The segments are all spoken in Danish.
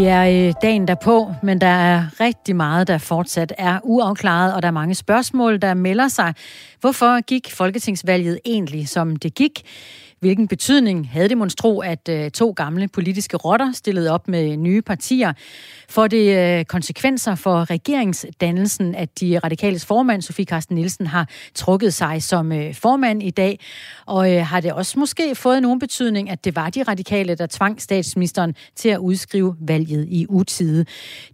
Det er øh, dagen derpå, men der er rigtig meget, der fortsat er uafklaret, og der er mange spørgsmål, der melder sig. Hvorfor gik folketingsvalget egentlig, som det gik? Hvilken betydning havde det monstro, at øh, to gamle politiske rotter stillede op med nye partier? For det øh, konsekvenser for regeringsdannelsen, at de radikales formand, Sofie Carsten Nielsen, har trukket sig som øh, formand i dag? Og har det også måske fået nogen betydning, at det var de radikale, der tvang statsministeren til at udskrive valget i utide?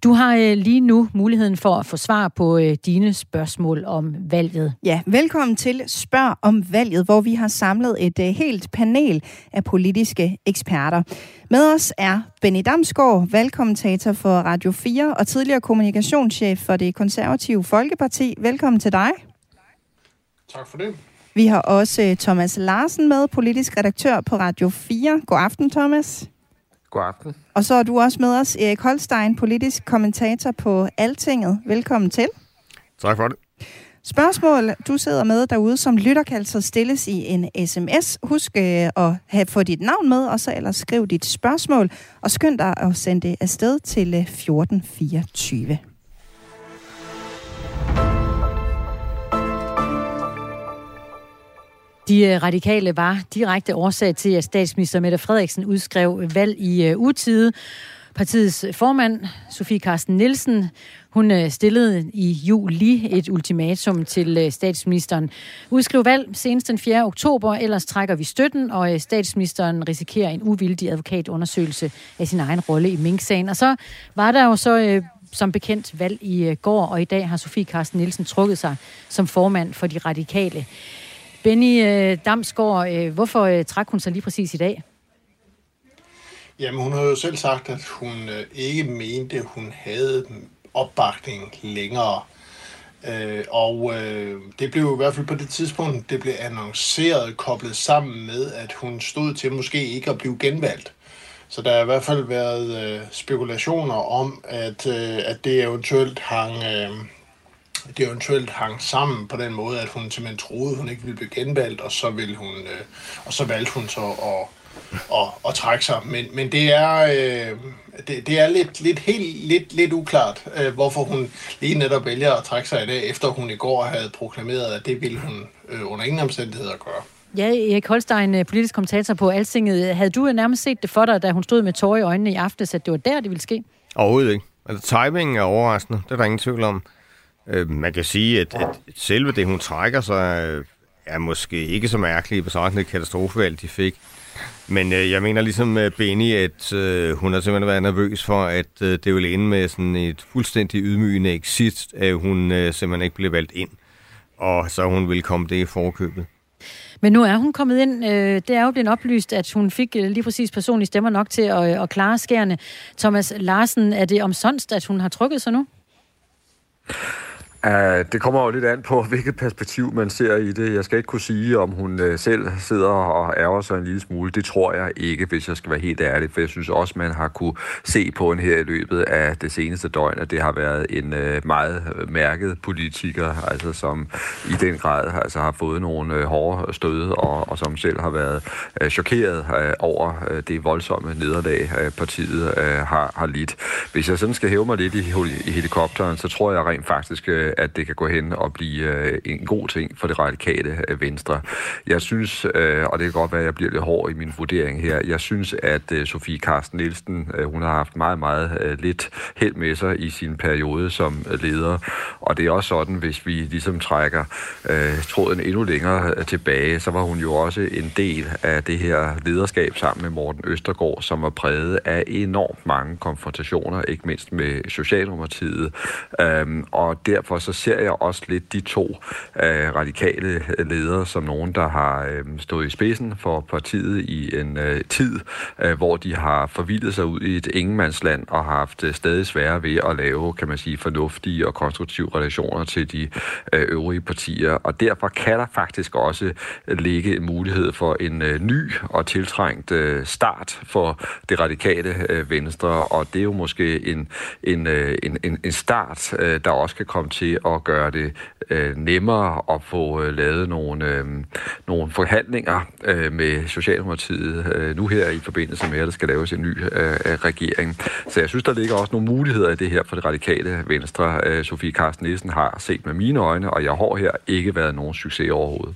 Du har lige nu muligheden for at få svar på dine spørgsmål om valget. Ja, velkommen til Spørg om valget, hvor vi har samlet et helt panel af politiske eksperter. Med os er Benny Damsgaard, valgkommentator for Radio 4 og tidligere kommunikationschef for det konservative Folkeparti. Velkommen til dig. Tak for det. Vi har også øh, Thomas Larsen med, politisk redaktør på Radio 4. God aften, Thomas. God aften. Og så er du også med os, Erik Holstein, politisk kommentator på Altinget. Velkommen til. Tak for det. Spørgsmål, du sidder med derude, som lytter kan altså stilles i en sms. Husk øh, at have, få dit navn med, og så ellers skriv dit spørgsmål, og skynd dig at sende det afsted til øh, 1424. De øh, radikale var direkte årsag til, at statsminister Mette Frederiksen udskrev valg i øh, utide. Partiets formand, Sofie Carsten Nielsen, hun øh, stillede i juli et ultimatum til øh, statsministeren. Udskriv valg senest den 4. oktober, ellers trækker vi støtten, og øh, statsministeren risikerer en uvildig advokatundersøgelse af sin egen rolle i Mink-sagen. Og så var der jo så som bekendt valg i går, og i dag har Sofie Carsten Nielsen trukket sig som formand for de radikale. Benny Damsgaard, hvorfor trak hun sig lige præcis i dag? Jamen, hun har jo selv sagt, at hun øh, ikke mente, at hun havde opbakning længere. Øh, og øh, det blev i hvert fald på det tidspunkt, det blev annonceret, koblet sammen med, at hun stod til måske ikke at blive genvalgt. Så der har i hvert fald været øh, spekulationer om, at, øh, at det eventuelt hang... Øh, det eventuelt hang sammen på den måde, at hun simpelthen troede, hun ikke ville blive genvalgt, og så, ville hun, øh, og så valgte hun så at, at, at trække sig. Men, men det er, øh, det, det er lidt, lidt, helt, lidt, lidt uklart, øh, hvorfor hun lige netop vælger at trække sig i dag, efter hun i går havde proklameret, at det ville hun øh, under ingen omstændigheder gøre. Ja, Erik Holstein, øh, politisk kommentator på Altinget. Havde du nærmest set det for dig, da hun stod med tårer i øjnene i aftes, at det var der, det ville ske? Overhovedet ikke. Altså, timingen er overraskende. Det er der ingen tvivl om. Øh, man kan sige, at, at selve det, hun trækker sig, øh, er måske ikke så mærkeligt på sådan et katastrofevalg, de fik. Men øh, jeg mener ligesom øh, Benny, at øh, hun har simpelthen været nervøs for, at øh, det ville ende med sådan et fuldstændig ydmygende exit, at hun øh, simpelthen ikke blev valgt ind. Og så hun ville komme det i forkøbet. Men nu er hun kommet ind. Øh, det er jo blevet oplyst, at hun fik øh, lige præcis personlige stemmer nok til at, øh, at klare skærene. Thomas Larsen, er det omsonst, at hun har trykket sig nu? Uh, det kommer jo lidt an på, hvilket perspektiv man ser i det. Jeg skal ikke kunne sige, om hun uh, selv sidder og ærger sig en lille smule. Det tror jeg ikke, hvis jeg skal være helt ærlig, for jeg synes også, man har kunne se på en her i løbet af det seneste døgn, at det har været en uh, meget mærket politiker, altså som i den grad altså, har fået nogle uh, hårde stød, og, og som selv har været uh, chokeret uh, over uh, det voldsomme nederlag, uh, partiet uh, har, har lidt. Hvis jeg sådan skal hæve mig lidt i, i helikopteren, så tror jeg rent faktisk, uh, at det kan gå hen og blive øh, en god ting for det radikale øh, venstre. Jeg synes, øh, og det kan godt være, at jeg bliver lidt hård i min vurdering her, jeg synes, at Sofie Carsten Nielsen, hun har haft meget, meget lidt held med sig i sin periode som leder. Og det er også sådan, hvis vi ligesom trækker tråden endnu længere tilbage, så var hun jo også en del af det her lederskab sammen med Morten Østergaard, som var præget af enormt mange konfrontationer, ikke mindst med Socialdemokratiet. Øhm, og derfor så ser jeg også lidt de to øh, radikale ledere som nogen, der har øh, stået i spidsen for partiet i en øh, tid, øh, hvor de har forvildet sig ud i et ingenmandsland og har haft øh, stadig sværere ved at lave, kan man sige, fornuftige og konstruktive relationer til de øh, øvrige partier. Og derfor kan der faktisk også ligge en mulighed for en øh, ny og tiltrængt øh, start for det radikale øh, venstre, og det er jo måske en, en, øh, en, en, en start, øh, der også kan komme til til at gøre det øh, nemmere at få øh, lavet nogle, øh, nogle forhandlinger øh, med Socialdemokratiet øh, nu her i forbindelse med, at der skal laves en ny øh, øh, regering. Så jeg synes, der ligger også nogle muligheder i det her for det radikale venstre. Øh, Sofie Carsten Nielsen har set med mine øjne, og jeg har her ikke været nogen succes overhovedet.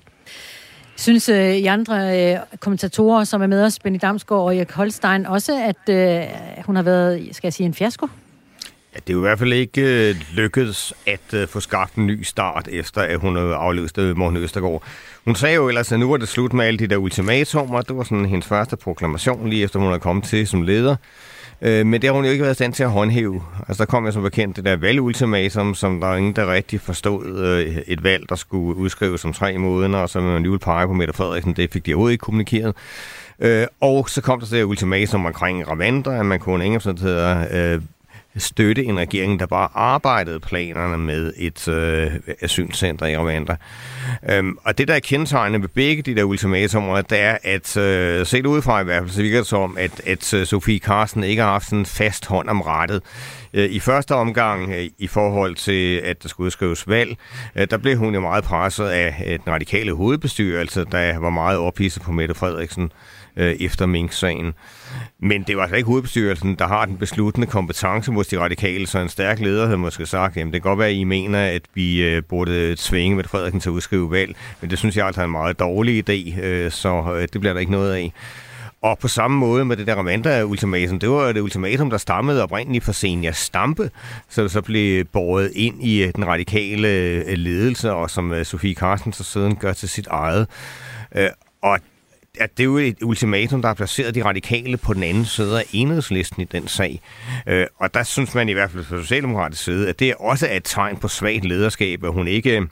Synes øh, I andre øh, kommentatorer, som er med os, Benny Damsgaard og Erik Holstein, også, at øh, hun har været, skal jeg sige, en fiasko? Ja, det er jo i hvert fald ikke øh, lykkedes at øh, få skabt en ny start, efter at hun øh, havde Morten Østergaard. Hun sagde jo ellers, at nu var det slut med alle de der ultimatumer. Det var sådan hendes første proklamation, lige efter hun havde kommet til som leder. Øh, men det har hun jo ikke været i stand til at håndhæve. Altså der kom jo som bekendt det der valgultimatum, som der er ingen, der rigtig forstod øh, et valg, der skulle udskrives om tre måneder, og så man lige ville pege på Mette Frederiksen. Det fik de overhovedet ikke kommunikeret. Øh, og så kom der så det ultimatum omkring Ravander, at man kunne ingen øh, støtte en regering, der bare arbejdede planerne med et øh, asylcenter i Rwanda. Øhm, og det, der er kendetegnende ved begge de der ultimatumer, det er, at øh, set udefra i hvert fald, så virker det som, at, at øh, Sofie Carsten ikke har haft en fast hånd om rettet. Øh, I første omgang, øh, i forhold til, at der skulle udskrives valg, øh, der blev hun jo meget presset af øh, den radikale hovedbestyrelse, der var meget ophidset på Mette Frederiksen øh, efter Mink-sagen. Men det var altså ikke hovedbestyrelsen, der har den besluttende kompetence hos de radikale, så en stærk leder havde måske sagt, jamen det kan godt være, at I mener, at vi øh, burde tvinge med Frederiksen til at udskrive valg, men det synes jeg altså er en meget dårlig idé, øh, så øh, det bliver der ikke noget af. Og på samme måde med det der Ramanda-ultimatum, det var det ultimatum, der stammede oprindeligt fra Senja Stampe, så det så blev båret ind i øh, den radikale øh, ledelse, og som øh, Sofie Carsten så siden gør til sit eget. Og at det er jo et ultimatum, der har placeret de radikale på den anden side af enhedslisten i den sag. Øh, og der synes man i hvert fald fra socialdemokratisk side, at det også er et tegn på svagt lederskab, at hun ikke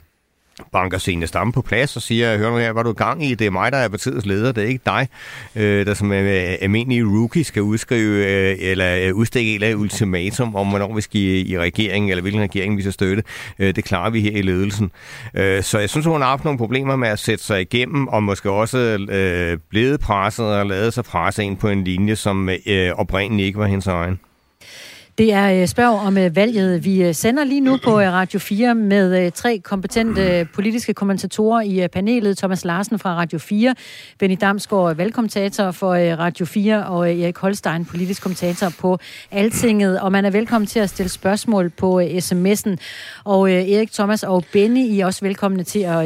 banker sine stamme på plads og siger, hør nu her, hvad du i gang i? Det er mig, der er partiets leder, det er ikke dig, øh, der som er almindelig rookie skal udskrive øh, eller øh, udstikke et ultimatum om, hvornår vi skal i, i regeringen, eller hvilken regering vi skal støtte. Øh, det klarer vi her i ledelsen. Øh, så jeg synes, hun har haft nogle problemer med at sætte sig igennem, og måske også øh, blevet presset og lavet sig presse ind på en linje, som øh, oprindeligt ikke var hendes egen. Det er øh, spørg om øh, valget. Øh, vi sender lige nu på Radio 4 med tre kompetente politiske kommentatorer i panelet. Thomas Larsen fra Radio 4, Benny Damsgaard, valgkommentator for Radio 4, og Erik Holstein, politisk kommentator på Altinget. Og man er velkommen til at stille spørgsmål på sms'en. Og Erik, Thomas og Benny, I er også velkomne til at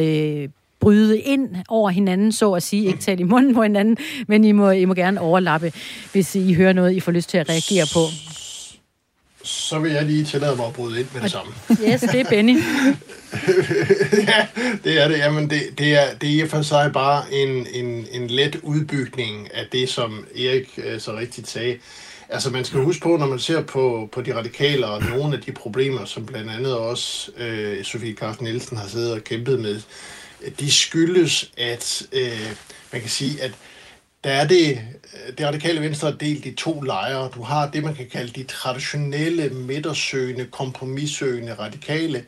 bryde ind over hinanden, så at sige. Ikke tale i munden på hinanden, men I må, I må gerne overlappe, hvis I hører noget, I får lyst til at reagere på så vil jeg lige tillade mig at bryde ind med det samme. Yes, det er Benny. ja, det er det. Jamen, det, det, er, det er for sig bare en, en, en let udbygning af det, som Erik øh, så rigtigt sagde. Altså, man skal huske på, når man ser på, på de radikale og nogle af de problemer, som blandt andet også øh, Sofie Carsten Nielsen har siddet og kæmpet med, de skyldes, at øh, man kan sige, at der er det, øh, det radikale venstre er delt i to lejre. Du har det, man kan kalde de traditionelle, midtersøgende, kompromissøgende radikale,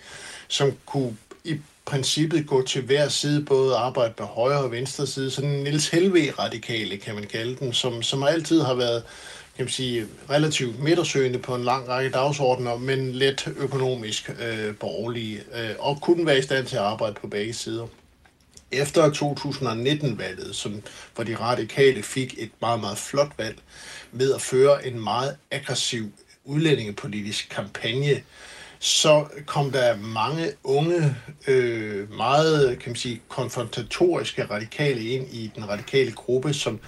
som kunne i princippet gå til hver side, både arbejde på højre og venstre side. Sådan Niels Helve-radikale, kan man kalde dem, som, som altid har været kan man sige, relativt midtersøgende på en lang række dagsordner, men let økonomisk øh, borgerlige, øh, og kunne være i stand til at arbejde på begge sider efter 2019-valget, som, hvor de radikale fik et meget, meget flot valg ved at føre en meget aggressiv udlændingepolitisk kampagne, så kom der mange unge, øh, meget kan man sige, konfrontatoriske radikale ind i den radikale gruppe, som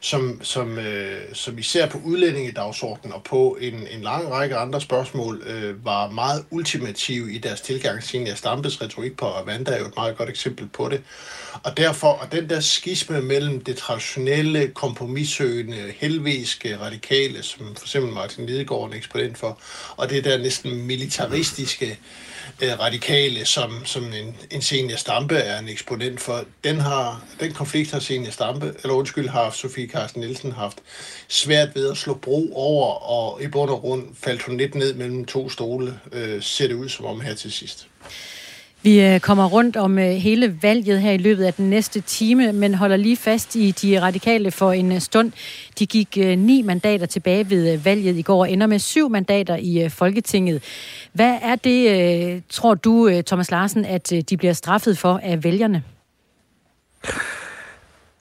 som, som, øh, som især på udlændingedagsordenen og på en, en lang række andre spørgsmål øh, var meget ultimative i deres tilgang. Senior Stampes retorik på Rwanda er jo et meget godt eksempel på det. Og derfor, og den der skisme mellem det traditionelle, kompromissøgende, helviske radikale, som for eksempel Martin Lidegaard er en eksponent for, og det der næsten militaristiske, øh, Øh, radikale, som, som en, en senior Stampe er en eksponent for, den, har, den konflikt har senior Stampe, eller undskyld, har Sofie Carsten Nielsen haft svært ved at slå bro over, og i bund og grund faldt hun lidt ned mellem to stole, øh, ser det ud som om her til sidst. Vi øh, kommer rundt om øh, hele valget her i løbet af den næste time, men holder lige fast i de radikale for en øh, stund. De gik ni mandater tilbage ved valget i går og ender med syv mandater i Folketinget. Hvad er det, tror du, Thomas Larsen, at de bliver straffet for af vælgerne?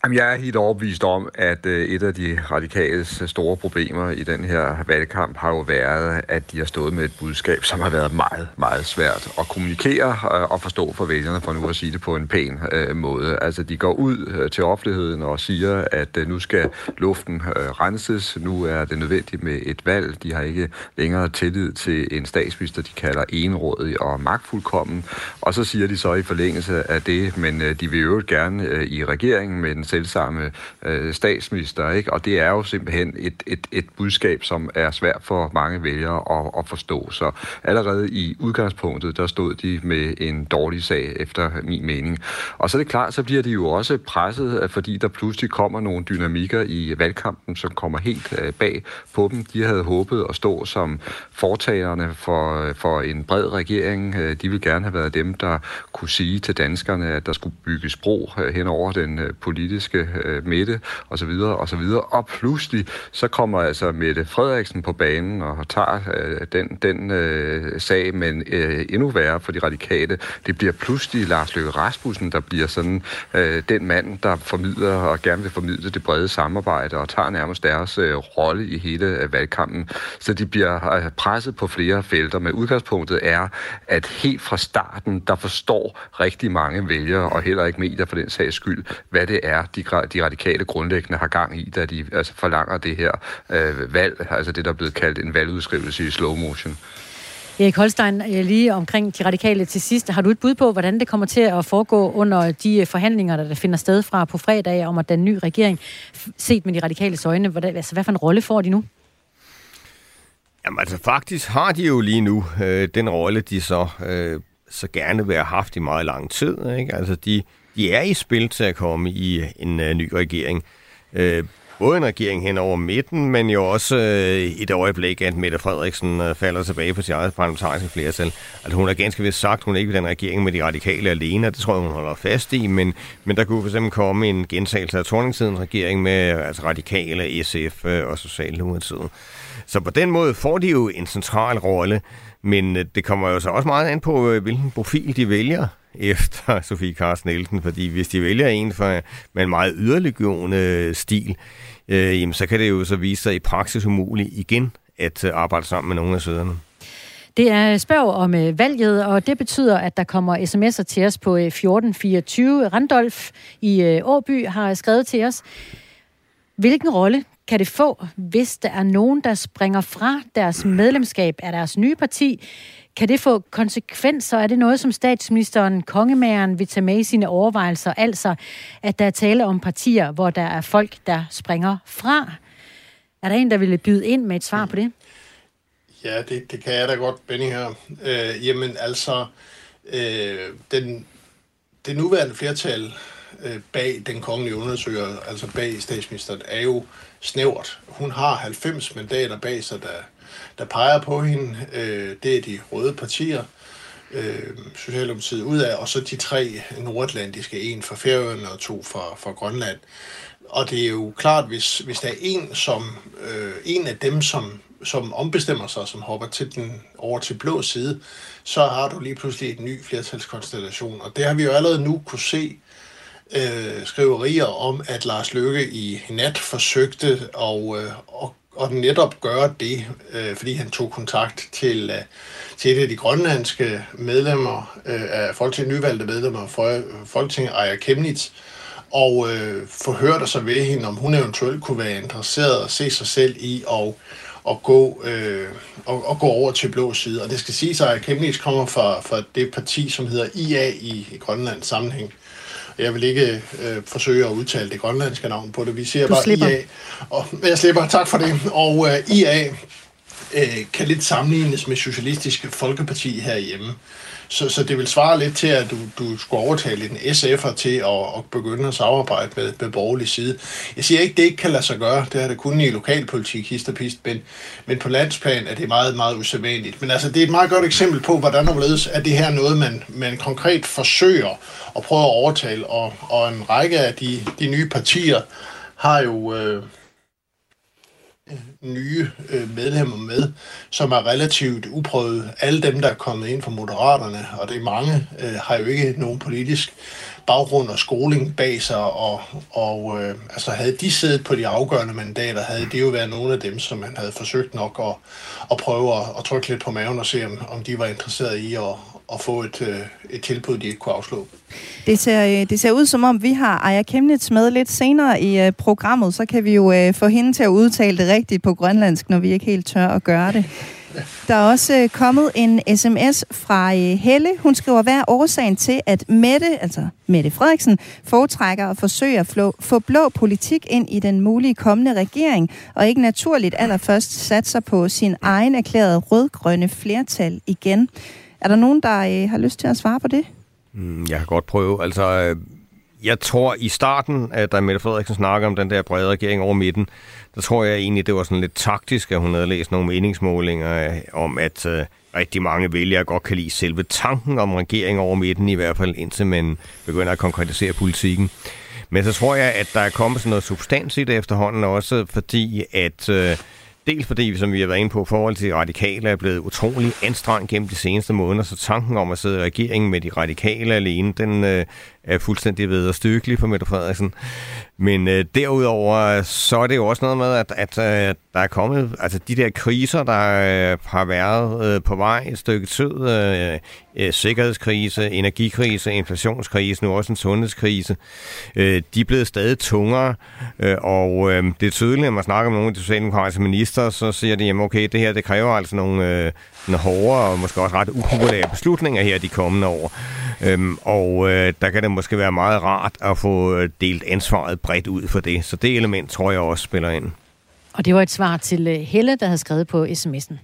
Jamen, jeg er helt overbevist om, at øh, et af de radikales øh, store problemer i den her valgkamp har jo været, at de har stået med et budskab, som har været meget, meget svært at kommunikere øh, og forstå for vælgerne, for nu at sige det på en pæn måde. Altså, de går ud til offentligheden og siger, at nu skal luften renses, nu er det nødvendigt med et valg. De har ikke længere tillid til en statsminister, de kalder enrådig og magtfuldkommen. Og så siger de så i forlængelse af det, men de vil jo gerne i regeringen med den selvsamme øh, statsminister, ikke? og det er jo simpelthen et, et, et budskab, som er svært for mange vælgere at, at forstå. Så allerede i udgangspunktet, der stod de med en dårlig sag, efter min mening. Og så er det klart, så bliver de jo også presset, øh, fordi der pludselig kommer nogle dynamikker i valgkampen, som kommer helt øh, bag på dem. De havde håbet at stå som fortalerne for, øh, for en bred regering. Øh, de vil gerne have været dem, der kunne sige til danskerne, at der skulle bygges bro hen over den politiske politiske øh, midte osv. videre. Og pludselig så kommer altså Mette Frederiksen på banen og tager øh, den, den øh, sag, men øh, endnu værre for de radikale. Det bliver pludselig Lars Løkke Rasmussen, der bliver sådan øh, den mand, der formidler og gerne vil formidle det brede samarbejde og tager nærmest deres øh, rolle i hele øh, valgkampen. Så de bliver øh, presset på flere felter, men udgangspunktet er, at helt fra starten, der forstår rigtig mange vælgere, og heller ikke medier for den sags skyld, hvad det er, de, de radikale grundlæggende har gang i, da de altså, forlanger det her øh, valg, altså det, der er blevet kaldt en valgudskrivelse i slow motion. Erik Holstein, øh, lige omkring de radikale til sidst. Har du et bud på, hvordan det kommer til at foregå under de forhandlinger, der finder sted fra på fredag om at den nye regering, set med de radikale øjne? Hvordan, altså, hvad for en rolle får de nu? Jamen altså faktisk har de jo lige nu øh, den rolle, de så, øh, så gerne vil have haft i meget lang tid. Ikke? Altså de, de er i spil til at komme i en øh, ny regering. Øh, både en regering hen over midten, men jo også i et øjeblik, at Mette Frederiksen øh, falder tilbage på sit eget parlamentariske flertal. Altså hun har ganske vist sagt, hun hun ikke vil den regering med de radikale alene, og det tror jeg, hun holder fast i, men, men der kunne for eksempel komme en gentagelse af Torningstidens regering med altså radikale, SF øh, og Socialdemokratiet. Så på den måde får de jo en central rolle, men øh, det kommer jo så også meget an på, øh, hvilken profil de vælger efter Sofie Carsten Nielsen, fordi hvis de vælger en for, med en meget yderliggående øh, stil, øh, jamen, så kan det jo så vise sig i praksis umuligt igen at øh, arbejde sammen med nogle af sæderne. Det er spørg om øh, valget, og det betyder, at der kommer sms'er til os på 1424. Randolf i Åby har skrevet til os, hvilken rolle kan det få, hvis der er nogen, der springer fra deres medlemskab af deres nye parti? Kan det få konsekvenser? Er det noget, som statsministeren, kongemageren, vil tage med i sine overvejelser? Altså, at der er tale om partier, hvor der er folk, der springer fra. Er der en, der ville byde ind med et svar på det? Ja, det, det kan jeg da godt, Benny her. Øh, jamen altså, øh, den, det nuværende flertal øh, bag den kongelige undersøger, altså bag statsministeren, er jo snævert. Hun har 90 mandater bag sig, der der peger på hende. Øh, det er de røde partier, øh, Socialdemokratiet ud af, og så de tre nordatlantiske, en fra Færøerne og to fra, fra Grønland. Og det er jo klart, hvis, hvis der er en, som, øh, en af dem, som, som ombestemmer sig, som hopper til den, over til blå side, så har du lige pludselig et ny flertalskonstellation. Og det har vi jo allerede nu kunne se øh, skriverier om, at Lars Løkke i nat forsøgte at, øh, at og netop gøre det, øh, fordi han tog kontakt til, øh, til et af de grønlandske medlemmer øh, af Folketinget, nyvalgte medlemmer af Folketinget, Aya Kemnitz, og øh, forhørte sig ved hende, om hun eventuelt kunne være interesseret og se sig selv i at, at, gå, øh, at, at gå over til blå side. Og det skal sige sig, at Kemnitz kommer fra, fra det parti, som hedder IA i, i Grønlands sammenhæng. Jeg vil ikke øh, forsøge at udtale det grønlandske navn på det. Vi siger du bare slipper. IA. Og, jeg slipper, tak for det. Og øh, IA, øh, kan lidt sammenlignes med Socialistiske Folkeparti herhjemme. Så, så det vil svare lidt til, at du, du skulle overtale en SF'er til at, at begynde at samarbejde med, med borgerlig side. Jeg siger ikke, det ikke kan lade sig gøre. Det har det kun i lokalpolitik, hist og pist, men, men på landsplan er det meget, meget usædvanligt. Men altså, det er et meget godt eksempel på, hvordan omledes er det her noget, man, man konkret forsøger at prøve at overtale, og, og en række af de, de nye partier har jo... Øh, nye øh, medlemmer med, som er relativt uprøvet. Alle dem, der er kommet ind fra Moderaterne, og det er mange, øh, har jo ikke nogen politisk baggrund og skoling bag sig, og, og øh, altså havde de siddet på de afgørende mandater, havde det jo været nogle af dem, som man havde forsøgt nok at, at prøve at, at trykke lidt på maven og se, om, om de var interesseret i at, at få et, øh, et tilbud, de ikke kunne afslå. Det ser, øh, det ser ud som om, vi har Aya Kemnitz med lidt senere i øh, programmet, så kan vi jo øh, få hende til at udtale det rigtigt på grønlandsk, når vi ikke helt tør at gøre det. Der er også kommet en sms fra Helle. Hun skriver, hvad er årsagen til, at Mette, altså Mette Frederiksen, foretrækker at forsøge at flå, få blå politik ind i den mulige kommende regering, og ikke naturligt allerførst satser på sin egen erklærede rødgrønne flertal igen. Er der nogen, der øh, har lyst til at svare på det? Mm, jeg kan godt prøve. Altså, øh, jeg tror i starten, at da Mette Frederiksen snakker om den der brede regering over midten, der tror jeg egentlig, det var sådan lidt taktisk, at hun havde læst nogle meningsmålinger øh, om, at øh, rigtig mange vælgere godt kan lide selve tanken om regering over midten, i hvert fald indtil man begynder at konkretisere politikken. Men så tror jeg, at der er kommet sådan noget substans i det efterhånden også, fordi at... Øh, Dels fordi, som vi har været inde på, forhold til de radikale er blevet utrolig anstrengt gennem de seneste måneder, så tanken om at sidde i regeringen med de radikale alene, den øh, er fuldstændig ved at stykkelig for Mette Frederiksen. Men øh, derudover, så er det jo også noget med, at, at øh, der er kommet, altså de der kriser, der øh, har været øh, på vej et stykke tid, øh, øh, sikkerhedskrise, energikrise, inflationskrise, nu også en sundhedskrise, øh, de er blevet stadig tungere, øh, og øh, det er tydeligt, når man snakker med nogle af de socialdemokratiske minister, så siger de, jamen okay, det her, det kræver altså nogle, øh, nogle hårde og måske også ret upopulære beslutninger her de kommende år. Øhm, og øh, der kan det måske være meget rart at få øh, delt ansvaret bredt ud for det. Så det element tror jeg også spiller ind. Og det var et svar til øh, Helle, der havde skrevet på sms'en.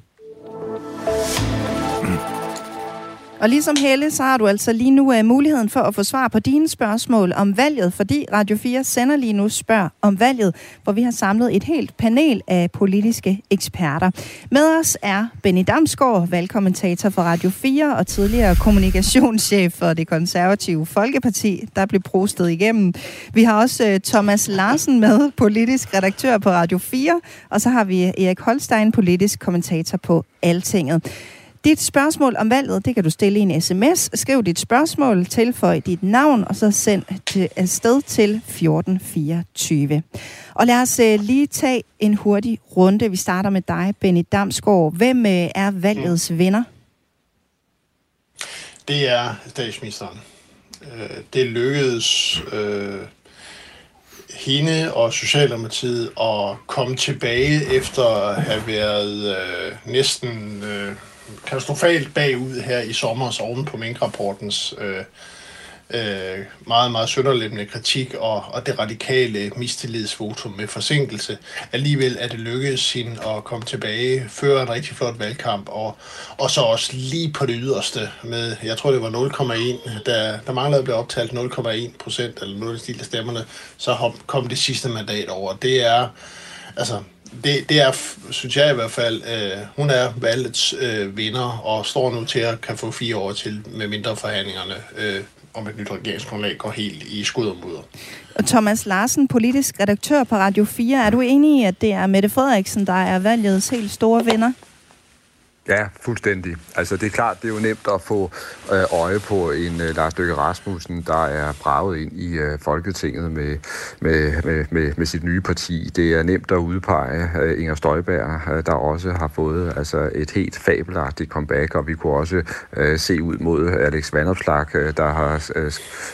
Og ligesom Helle, så har du altså lige nu uh, muligheden for at få svar på dine spørgsmål om valget, fordi Radio 4 sender lige nu spørg om valget, hvor vi har samlet et helt panel af politiske eksperter. Med os er Benny Damsgaard, valgkommentator for Radio 4 og tidligere kommunikationschef for det konservative Folkeparti, der blev prostet igennem. Vi har også uh, Thomas Larsen med, politisk redaktør på Radio 4, og så har vi øh, Erik Holstein, politisk kommentator på Altinget. Dit spørgsmål om valget, det kan du stille i en sms. Skriv dit spørgsmål, tilføj dit navn, og så send til afsted til 1424. Og lad os uh, lige tage en hurtig runde. Vi starter med dig, Benny Damsgaard. Hvem uh, er valgets mm. vinder? Det er statsministeren. Uh, det lykkedes uh, hende og Socialdemokratiet at komme tilbage efter at have været uh, næsten... Uh, katastrofalt bagud her i sommer oven på minkrapportens øh, øh, meget, meget sønderlemmende kritik og, og det radikale mistillidsvotum med forsinkelse. Alligevel er det lykkedes hende at komme tilbage, føre en rigtig flot valgkamp, og, og så også lige på det yderste med, jeg tror det var 0,1, der, der manglede at blive optalt 0,1 procent, eller 0 stil af stemmerne, så kom det sidste mandat over. Det er, altså, det, det er, synes jeg i hvert fald, øh, hun er valgets øh, vinder og står nu til at kan få fire år til, med mindre forhandlingerne øh, om et nyt regeringsgrundlag går helt i skud og mudder. Og Thomas Larsen, politisk redaktør på Radio 4, er du enig i, at det er Mette Frederiksen, der er valgets helt store vinder? Ja, fuldstændig. Altså det er klart, det er jo nemt at få øh, øje på en øh, Lars Løkke Rasmussen, der er braget ind i øh, Folketinget med, med, med, med, med sit nye parti. Det er nemt at udpege øh, Inger Støjberg, der også har fået altså, et helt fabelagtigt comeback, og vi kunne også uh, se ud mod Alex Vandopslag, der har uh,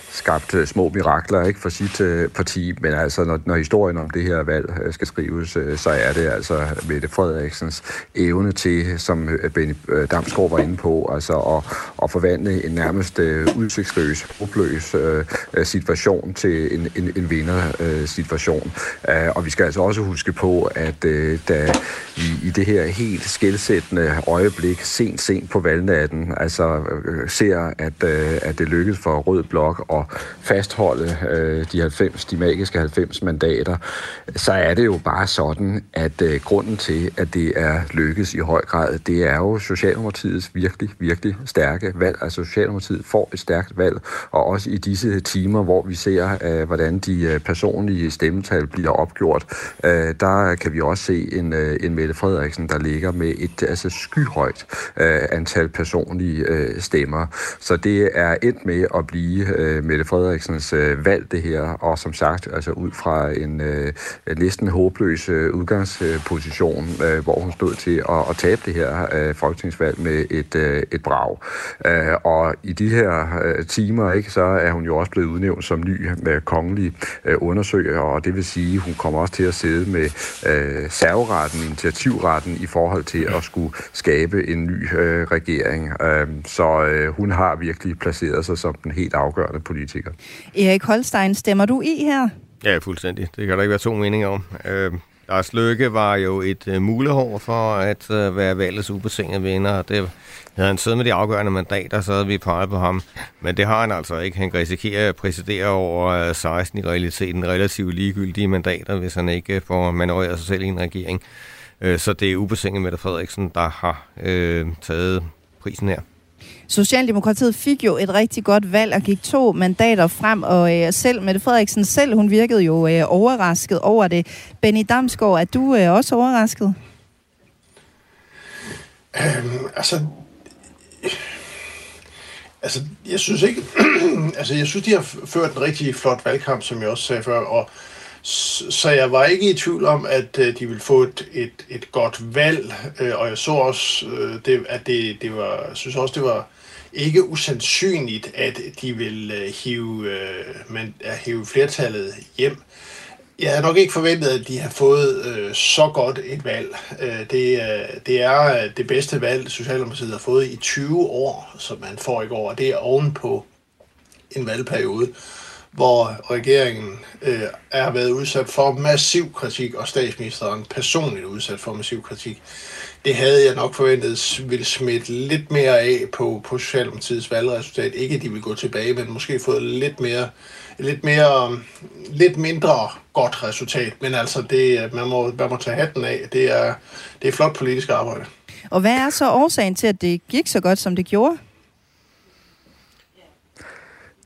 skabt små mirakler ikke for sit uh, parti, men altså når, når historien om det her valg skal skrives, uh, så er det altså Mette Frederiksens evne til, som Benny øh, Damsgaard var inde på, altså at, at forvandle en nærmest øh, udsigtsløs, håbløs øh, situation til en, en, en vinder-situation. Og vi skal altså også huske på, at da i, i det her helt skældsættende øjeblik, sent, sent på valgnatten, altså ser, at, at det lykkedes for Rød Blok at fastholde de 90, de magiske 90 mandater, så er det jo bare sådan, at øh, grunden til, at det er lykkes i høj grad, det er jo Socialdemokratiets virkelig, virkelig stærke valg. Altså Socialdemokratiet får et stærkt valg, og også i disse timer, hvor vi ser, øh, hvordan de øh, personlige stemmetal bliver opgjort, øh, der kan vi også se en, øh, en Mette Frederiksen, der ligger med et altså skyhøjt øh, antal personlige øh, stemmer. Så det er endt med at blive øh, Mette Frederiksens øh, valg, det her, og som sagt, altså ud fra en øh, næsten håbløs øh, udgangsposition, øh, hvor hun stod til at, at tabe det her øh, folketingsvalg med et, øh, et brag. Øh, og i de her øh, timer, ikke, så er hun jo også blevet udnævnt som ny med kongelig øh, undersøger, og det vil sige, at hun kommer også til at sidde med øh, serveretten, initiativretten i forhold til at skulle skabe en ny øh, regering. Øh, så øh, hun har virkelig placeret sig som den helt afgørende politiker. Erik Holstein, stemmer du i her? Ja, fuldstændig. Det kan der ikke være to meninger om. Øh, Lars Løkke var jo et øh, mulehår for at øh, være valgets ubetingede vinder, og det havde han siddet med de afgørende mandater, så havde vi peget på ham. Men det har han altså ikke. Han risikerer at præsidere over øh, 16 i realiteten relativt ligegyldige mandater, hvis han ikke øh, får manøvreret sig selv i en regering. Øh, så det er ubetinget Mette Frederiksen, der har øh, taget prisen her. Socialdemokratiet fik jo et rigtig godt valg og gik to mandater frem, og øh, selv Mette Frederiksen selv, hun virkede jo øh, overrasket over det. Benny Damsgaard, er du øh, også overrasket? Øhm, altså, altså, jeg synes ikke, altså, jeg synes, de har ført en rigtig flot valgkamp, som jeg også sagde før, og så jeg var ikke i tvivl om, at øh, de ville få et, et, et godt valg, øh, og jeg så også, øh, det, at det, det var, jeg synes også, det var ikke usandsynligt, at de vil øh, hive, øh, uh, man, hive flertallet hjem. Jeg havde nok ikke forventet, at de har fået øh, så godt et valg. Øh, det, øh, det er øh, det bedste valg, Socialdemokratiet har fået i 20 år, som man får i går, og det er ovenpå en valgperiode, hvor regeringen øh, er været udsat for massiv kritik, og statsministeren personligt udsat for massiv kritik det havde jeg nok forventet ville smitte lidt mere af på, på Socialdemokratiets valgresultat. Ikke at de vil gå tilbage, men måske fået lidt mere, lidt mere, um, lidt mindre godt resultat. Men altså, det, øh, man, må, man må tage hatten af. Det er, det er flot politisk arbejde. Og hvad er så årsagen til, at det gik så godt, som det gjorde?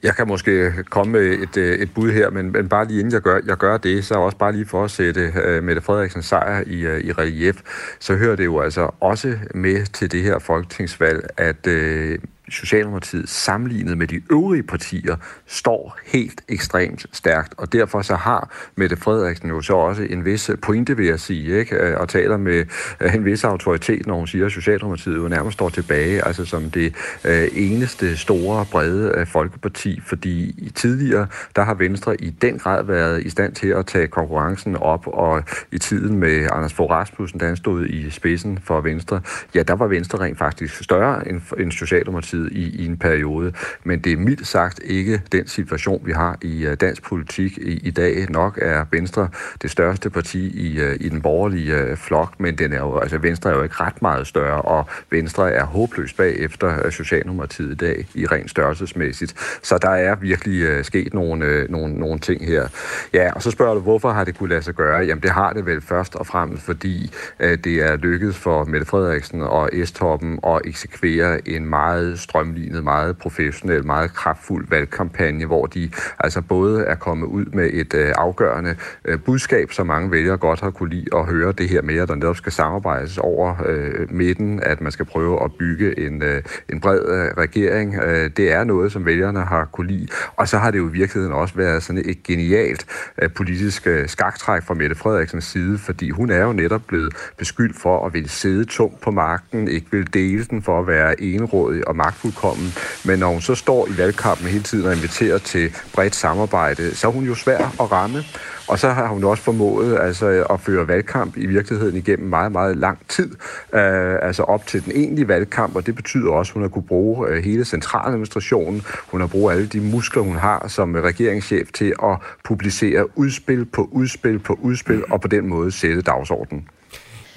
Jeg kan måske komme med et, øh, et bud her, men, men bare lige inden jeg gør, jeg gør det, så også bare lige for at sætte uh, Mette Frederiksens sejr i, uh, i relief, så hører det jo altså også med til det her folketingsvalg, at uh, Socialdemokratiet sammenlignet med de øvrige partier står helt ekstremt stærkt, og derfor så har Mette Frederiksen jo så også en vis pointe, vil jeg sige, ikke? Øh, og taler med øh, en vis autoritet, når hun siger, at Socialdemokratiet jo nærmest står tilbage, altså som det øh, eneste store, brede folkeparti, fordi tidligere, der har Venstre i den grad været i stand til at tage konkurrencen op, og i tiden med Anders Fogh Rasmussen, da han stod i spidsen for Venstre, ja, der var Venstre rent faktisk større end, Socialdemokratiet, Socialdemokratiet i, i en periode. Men det er mildt sagt ikke den situation, vi har i uh, dansk politik i, i dag. Nok er Venstre det største parti i, uh, i den borgerlige uh, flok, men den er jo, altså Venstre er jo ikke ret meget større, og Venstre er håbløst bagefter uh, Socialdemokratiet i dag i rent størrelsesmæssigt. Så der er virkelig uh, sket nogle, uh, nogle, nogle ting her. Ja, og så spørger du, hvorfor har det kunne lade sig gøre? Jamen det har det vel først og fremmest, fordi uh, det er lykkedes for Mette Frederiksen og S-toppen at eksekvere en meget strømlignet, meget professionel, meget kraftfuld valgkampagne, hvor de altså både er kommet ud med et øh, afgørende øh, budskab, som mange vælgere godt har kunne lide at høre det her med, at der netop skal samarbejdes over øh, midten, at man skal prøve at bygge en, øh, en bred øh, regering. Øh, det er noget, som vælgerne har kunne lide. Og så har det jo i virkeligheden også været sådan et genialt øh, politisk øh, skaktræk fra Mette Frederiksens side, fordi hun er jo netop blevet beskyldt for at ville sidde tungt på magten, ikke vil dele den for at være enrådig og magt magtfuldkommen. Men når hun så står i valgkampen hele tiden og inviterer til bredt samarbejde, så er hun jo svær at ramme. Og så har hun også formået altså, at føre valgkamp i virkeligheden igennem meget, meget lang tid. Øh, altså op til den egentlige valgkamp, og det betyder også, at hun har kunne bruge øh, hele centraladministrationen. Hun har brugt alle de muskler, hun har som regeringschef til at publicere udspil på udspil på udspil, og på den måde sætte dagsordenen.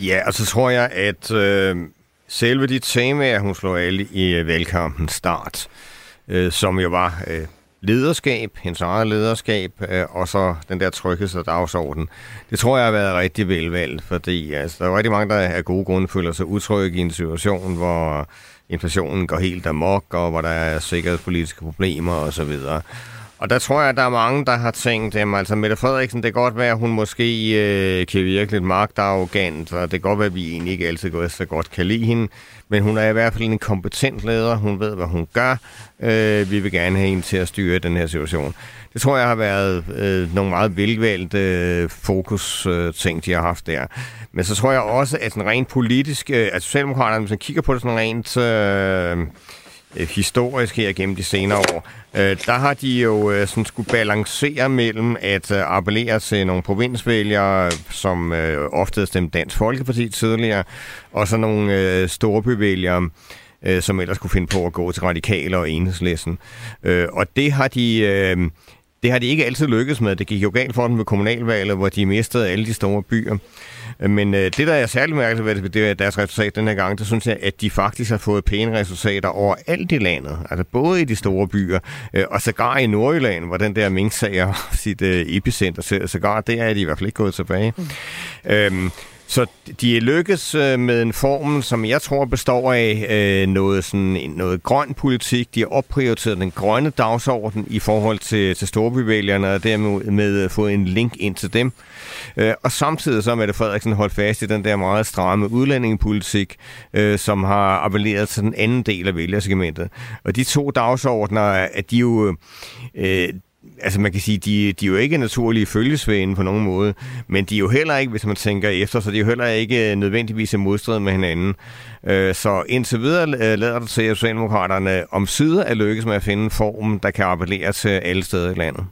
Ja, og så tror jeg, at øh, selve de temaer, hun slog alle i øh, valgkampens start, øh, som jo var øh, lederskab, hendes eget lederskab, øh, og så den der trykkes og dagsorden. Det tror jeg har været rigtig velvalgt, fordi altså, der er rigtig mange, der af gode grunde føler sig utrygge i en situation, hvor inflationen går helt amok, og hvor der er sikkerhedspolitiske problemer osv. Og der tror jeg, at der er mange, der har tænkt, at altså Mette Frederiksen, det kan godt være, at hun måske øh, kan virke lidt magtarrogant, og det kan godt være, at vi egentlig ikke altid går så godt kan lide hende, men hun er i hvert fald en kompetent leder, hun ved, hvad hun gør. Øh, vi vil gerne have hende til at styre den her situation. Det tror jeg har været øh, nogle meget velvalgte øh, fokus-ting, øh, de har haft der. Men så tror jeg også, at den rent politisk, øh, at Socialdemokraterne, hvis man kigger på det sådan rent... Øh, Øh, historisk her gennem de senere år, øh, der har de jo øh, sådan skulle balancere mellem at øh, appellere til nogle provinsvælgere, som øh, ofte stemte Dansk Folkeparti tidligere, og så nogle øh, storbyvælgere, øh, som ellers kunne finde på at gå til radikale og enhedslæsen. Øh, og det har de... Øh, det har de ikke altid lykkedes med. Det gik jo galt for dem ved kommunalvalget, hvor de mistede alle de store byer. Men øh, det, der er særligt mærkeligt ved det, er deres resultat den her gang, det synes jeg, at de faktisk har fået pæne resultater over alt i landet. Altså både i de store byer, øh, og sågar i Nordjylland, hvor den der Mink-sag er sit øh, epicenter. Så, sågar der er de i hvert fald ikke gået tilbage. Mm. Øhm, så de er lykkes øh, med en formel, som jeg tror består af øh, noget, sådan, noget grøn politik. De har opprioriteret den grønne dagsorden i forhold til, til storbyvælgerne, og dermed med øh, fået en link ind til dem. Øh, og samtidig så er Mette Frederiksen holdt fast i den der meget stramme udlændingepolitik, øh, som har appelleret til den anden del af vælgersegmentet. Og de to dagsordner, at de jo... Øh, altså man kan sige, de, de er jo ikke naturlige følgesvende på nogen måde, men de er jo heller ikke, hvis man tænker efter, så de er jo heller ikke øh, nødvendigvis i modstrid med hinanden. Øh, så indtil videre øh, lader det til, at Socialdemokraterne om syde er lykkes med at finde en form, der kan appellere til alle steder i landet.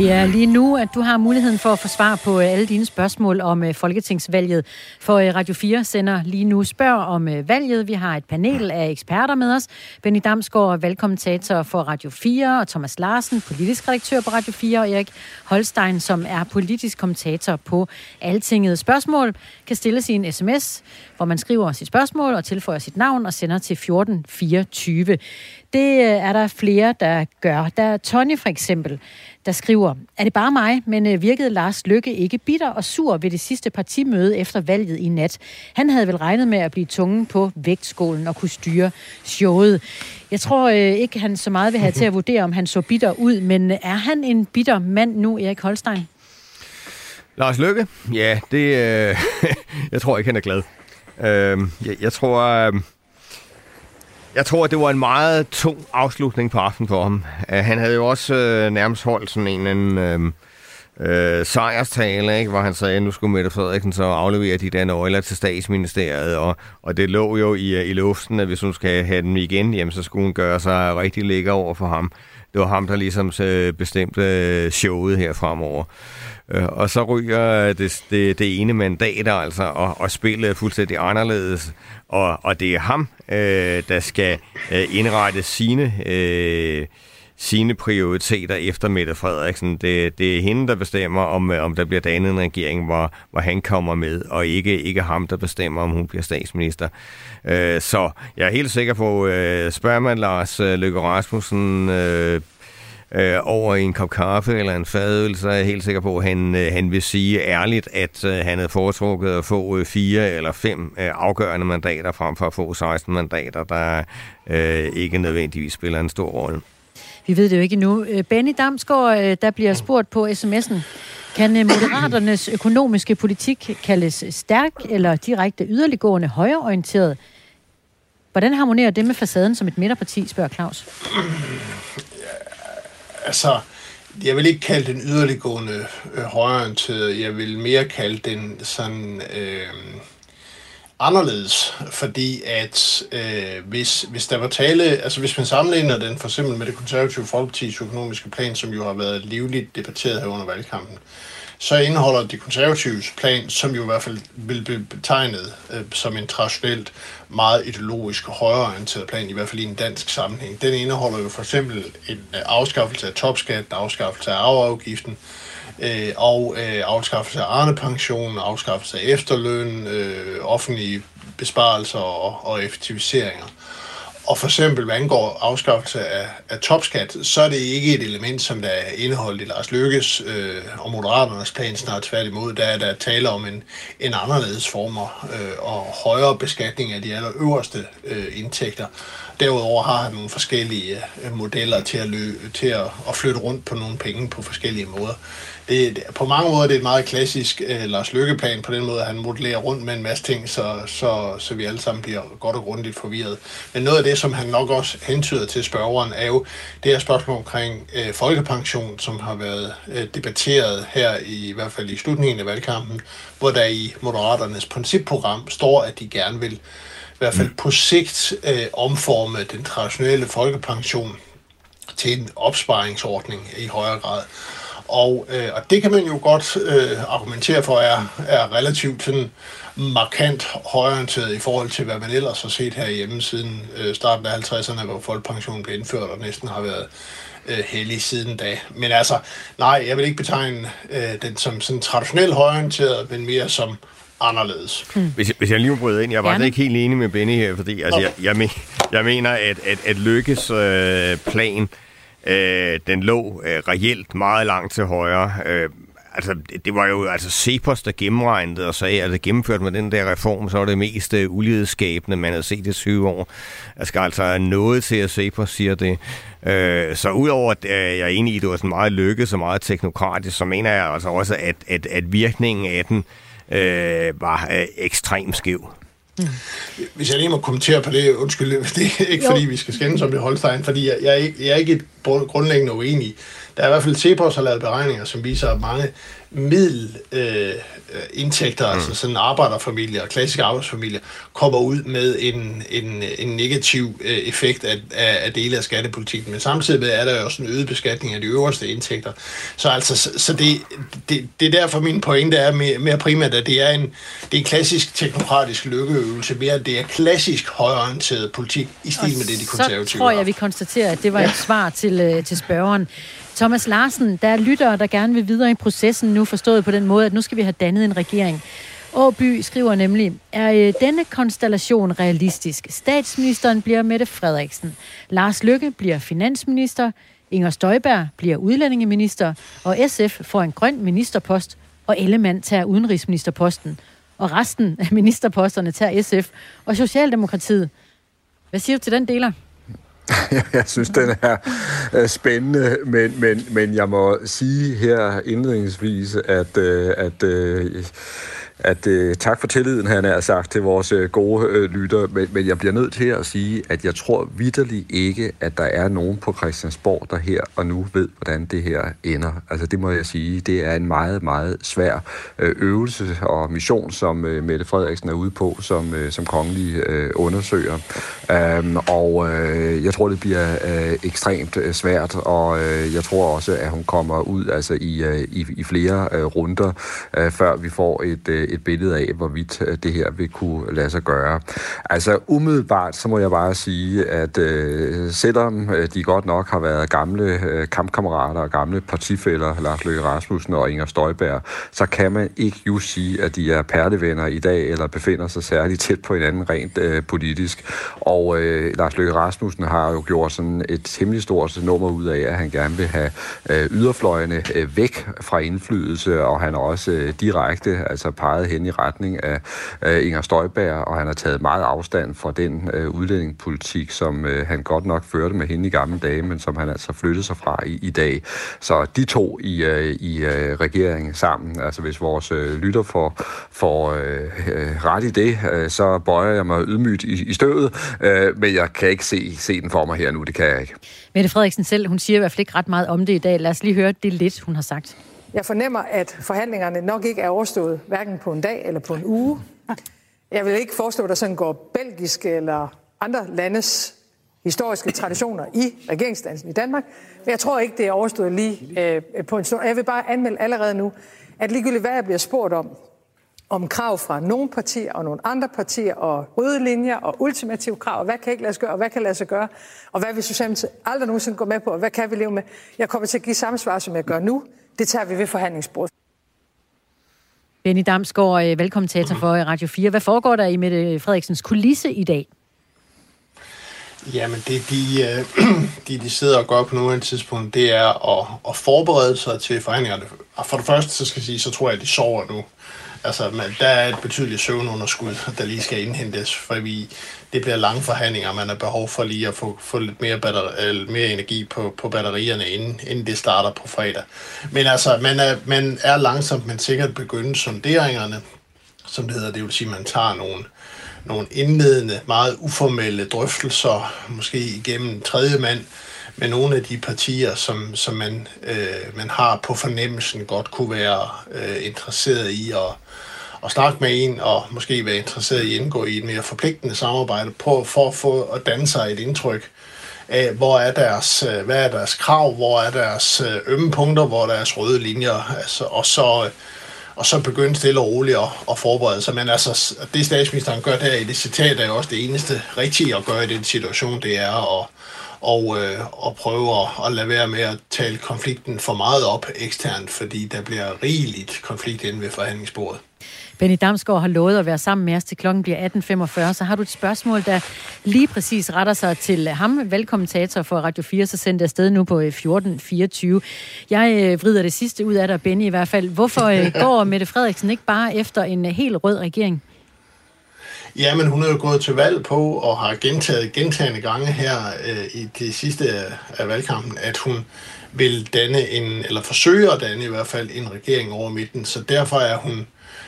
Det er lige nu, at du har muligheden for at få svar på øh, alle dine spørgsmål om øh, folketingsvalget. For øh, Radio 4 sender lige nu spørg om valget. Vi har et panel af eksperter med os. Benny Damsgaard, valgkommentator for Radio 4, og Thomas Larsen, politisk redaktør på Radio 4, og Erik Holstein, som er politisk kommentator på Altinget. Spørgsmål kan stilles i en sms, hvor man skriver sit spørgsmål og tilføjer sit navn og sender til 1424. Det er der flere, der gør. Der er Tony for eksempel, der skriver, er det bare mig, men øh, virkede Lars Lykke ikke bitter og sur ved det sidste partimøde efter valget i nat? Han havde vel regnet med at blive tungen på vægtskålen og kunne styre showet. Jeg tror øh, ikke, han så meget vil have til at vurdere, om han så bitter ud, men øh, er han en bitter mand nu, Erik Holstein? Lars Lykke? Ja, det... Øh, jeg tror ikke, han er glad. Øh, jeg, jeg tror... Øh, jeg tror, det var en meget tung afslutning på aftenen for ham. Uh, han havde jo også uh, nærmest holdt sådan en eller anden... Uh, sejrstale, ikke? hvor han sagde, at nu skulle Mette Frederiksen så aflevere de der nøgler til statsministeriet, og, og det lå jo i, i luften, at hvis hun skal have dem igen, jamen, så skulle hun gøre sig rigtig lækker over for ham. Det var ham, der ligesom bestemte showet her fremover. Øh, og så ryger det, det, det ene mandat altså, og, og spillet er fuldstændig anderledes. Og, og det er ham, øh, der skal øh, indrette sine, øh, sine prioriteter efter Mette Frederiksen. Det, det er hende, der bestemmer, om, øh, om der bliver dannet en regering, hvor, hvor han kommer med, og ikke, ikke ham, der bestemmer, om hun bliver statsminister. Øh, så jeg er helt sikker på, øh, spørger man Lars øh, Løkke Rasmussen... Øh, øh, over en kop kaffe eller en fadøl, så er jeg helt sikker på, at han, øh, han vil sige ærligt, at øh, han havde foretrukket at få øh, fire eller fem øh, afgørende mandater frem for at få 16 mandater, der øh, ikke nødvendigvis spiller en stor rolle. Vi ved det jo ikke endnu. Øh, Benny Damsgaard, øh, der bliver spurgt på sms'en. Kan øh, Moderaternes økonomiske politik kaldes stærk eller direkte yderliggående højreorienteret? Hvordan harmonerer det med facaden som et midterparti, spørger Claus? Altså, jeg vil ikke kalde den yderliggående øh, højreorienteret, jeg vil mere kalde den sådan øh, anderledes, fordi at øh, hvis, hvis der var tale, altså hvis man sammenligner den for eksempel med det konservative folkepartis økonomiske plan, som jo har været livligt debatteret her under valgkampen, så indeholder de konservatives plan, som jo i hvert fald vil blive betegnet øh, som en traditionelt meget ideologisk højreorienteret plan, i hvert fald i en dansk sammenhæng. Den indeholder jo for eksempel en øh, afskaffelse af topskat, en afskaffelse af arveafgiften, øh, og øh, afskaffelse af Arne-pension, afskaffelse af efterløn, øh, offentlige besparelser og, og effektiviseringer. Og for eksempel, hvad angår afskaffelse af, af topskat, så er det ikke et element, som der er indeholdt i Lars Lykkes øh, og Moderaternes plan, snart tværtimod. Der er der tale om en, en anderledes former øh, og højere beskatning af de allerøverste øh, indtægter. Derudover har han nogle forskellige øh, modeller til, at, lø- til at, at flytte rundt på nogle penge på forskellige måder det, det, på mange måder det er et meget klassisk øh, Lars Lykkeplan på den måde, at han modellerer rundt med en masse ting, så, så, så vi alle sammen bliver godt og grundigt forvirret. Men noget af det, som han nok også hentyder til spørgeren, er jo det her spørgsmål omkring øh, folkepension, som har været øh, debatteret her i, i hvert fald i slutningen af valgkampen, hvor der i Moderaternes principprogram står, at de gerne vil i hvert fald på sigt øh, omforme den traditionelle folkepension til en opsparingsordning i højere grad. Og, øh, og det kan man jo godt øh, argumentere for er, er relativt sådan markant højorienteret i forhold til, hvad man ellers har set herhjemme siden øh, starten af 50'erne, hvor folkepensionen blev indført og næsten har været øh, hellig siden da. Men altså, nej, jeg vil ikke betegne øh, den som sådan traditionelt højorienteret, men mere som anderledes. Hmm. Hvis, jeg, hvis jeg lige må bryde ind, jeg var ikke helt enig med Benny her, fordi altså, jeg, jeg, men, jeg mener, at, at, at Lykkes øh, plan Øh, den lå øh, reelt meget langt til højre. Øh, altså, det, det var jo altså Cepos, der gennemregnede og sagde, at det gennemført med den der reform, så var det mest øh, ulighedsskabende, man havde set i 20 år. Jeg skal altså noget til, at Cepos siger det. Øh, så udover at øh, jeg er enig i, at det var sådan meget lykke, så meget teknokratisk, så mener jeg altså også, at, at, at virkningen af den øh, var øh, ekstremt skæv. Mm. Hvis jeg lige må kommentere på det, undskyld, det er ikke jo. fordi, vi skal skændes om det Holstein, fordi jeg, jeg, er ikke, jeg er ikke grundlæggende uenig. Der er i hvert fald Cepos har lavet beregninger, som viser, at mange middelindtægter, øh, mm. altså sådan arbejderfamilier, klassiske arbejdsfamilier, kommer ud med en, en, en negativ øh, effekt af, af, af dele af skattepolitikken. Men samtidig er der jo også en øget beskatning af de øverste indtægter. Så altså, så, så det, det, det er derfor min pointe er mere, mere primært, at det er en, det er en klassisk teknokratisk lykkeøvelse, mere at det er klassisk højorienteret politik i stil med det, de konservative så tror jeg, vi konstaterer, at det var ja. et svar til, øh, til spørgeren. Thomas Larsen, der er lyttere, der gerne vil videre i processen nu, forstået på den måde, at nu skal vi have dannet en regering. Åby skriver nemlig, er øh, denne konstellation realistisk? Statsministeren bliver Mette Frederiksen. Lars Lykke bliver finansminister. Inger Støjberg bliver udlændingeminister. Og SF får en grøn ministerpost. Og Ellemann tager udenrigsministerposten. Og resten af ministerposterne tager SF og Socialdemokratiet. Hvad siger du til den deler? jeg synes, den er spændende, men, men, men jeg må sige her indledningsvis, at, øh, at øh, at øh, tak for tilliden, han er sagt til vores øh, gode øh, lytter, men, men jeg bliver nødt til at sige, at jeg tror vidderligt ikke, at der er nogen på Christiansborg, der her og nu ved, hvordan det her ender. Altså det må jeg sige, det er en meget, meget svær øh, øvelse og mission, som øh, Mette Frederiksen er ude på som, øh, som kongelig øh, undersøger. Um, og øh, jeg tror, det bliver øh, ekstremt øh, svært, og øh, jeg tror også, at hun kommer ud altså i, øh, i, i flere øh, runder, øh, før vi får et øh, et billede af, hvorvidt øh, det her vil kunne lade sig gøre. Altså umiddelbart, så må jeg bare sige, at øh, selvom øh, de godt nok har været gamle øh, kampkammerater og gamle partifælder, Lars Løkke Rasmussen og Inger Støjberg, så kan man ikke just sige, at de er perlevenner i dag, eller befinder sig særligt tæt på hinanden rent øh, politisk. Og øh, Lars Løkke Rasmussen har jo gjort sådan et temmelig stort nummer ud af, at han gerne vil have øh, yderfløjene øh, væk fra indflydelse, og han har også øh, direkte altså peget meget hen i retning af øh, Inger Støjberg, og han har taget meget afstand fra den øh, udlændingepolitik, som øh, han godt nok førte med hende i gamle dage, men som han altså flyttede sig fra i, i dag. Så de to i, øh, i øh, regeringen sammen, altså hvis vores øh, lytter får, får øh, øh, ret i det, øh, så bøjer jeg mig ydmygt i, i støvet, øh, men jeg kan ikke se, se den for mig her nu, det kan jeg ikke. Mette Frederiksen selv, hun siger i hvert fald ikke ret meget om det i dag. Lad os lige høre det lidt, hun har sagt. Jeg fornemmer, at forhandlingerne nok ikke er overstået, hverken på en dag eller på en uge. Jeg vil ikke forestå, at der sådan går belgiske eller andre landes historiske traditioner i regeringsdansen i Danmark. Men jeg tror ikke, det er overstået lige øh, på en stund. Jeg vil bare anmelde allerede nu, at ligegyldigt hvad jeg bliver spurgt om, om krav fra nogle partier og nogle andre partier, og røde linjer og ultimative krav, og hvad kan ikke lade sig gøre, og hvad kan lade sig gøre, og hvad vil Socialdemokratiet aldrig nogensinde gå med på, og hvad kan vi leve med? Jeg kommer til at give samme svar, som jeg gør nu. Det tager vi ved forhandlingsbordet. Benny Damsgaard, øh, velkommentator for Radio 4. Hvad foregår der i Mette Frederiksens kulisse i dag? Jamen, det de, øh, de, de sidder og gør på nuværende tidspunkt, det er at, at forberede sig til forhandlingerne. Og for det første, så skal jeg sige, så tror jeg, at de sover nu. Altså, man, der er et betydeligt søvnunderskud, der lige skal indhentes, for vi, det bliver lange forhandlinger, man har behov for lige at få, få lidt mere, batteri, eller mere energi på, på batterierne, inden, inden det starter på fredag. Men altså, man er, man er langsomt, men sikkert begyndt sonderingerne, som det hedder. Det vil sige, at man tager nogle, nogle indledende, meget uformelle drøftelser, måske igennem tredje mand, med nogle af de partier, som, som man, øh, man har på fornemmelsen godt kunne være øh, interesseret i at, at snakke med en, og måske være interesseret i at indgå i et mere forpligtende samarbejde på, for at få at danne sig et indtryk af, hvor er deres, øh, hvad er deres krav, hvor er deres øh, ømme punkter, hvor er deres røde linjer, altså, og så og så begynde stille og roligt at, at forberede sig. Men altså, det statsministeren gør der i det citat, er jo også det eneste rigtige at gøre i den situation, det er at, og, øh, og prøve at, lade være med at tale konflikten for meget op eksternt, fordi der bliver rigeligt konflikt inde ved forhandlingsbordet. Benny Damsgaard har lovet at være sammen med os til klokken bliver 18.45, så har du et spørgsmål, der lige præcis retter sig til ham, velkommentator for Radio 4, så send det afsted nu på øh, 14.24. Jeg øh, vrider det sidste ud af dig, Benny i hvert fald. Hvorfor øh, går Mette Frederiksen ikke bare efter en helt rød regering? Jamen, hun er jo gået til valg på og har gentaget gentagende gange her øh, i det sidste af valgkampen, at hun vil danne en, eller forsøge at danne i hvert fald en regering over midten. Så derfor er hun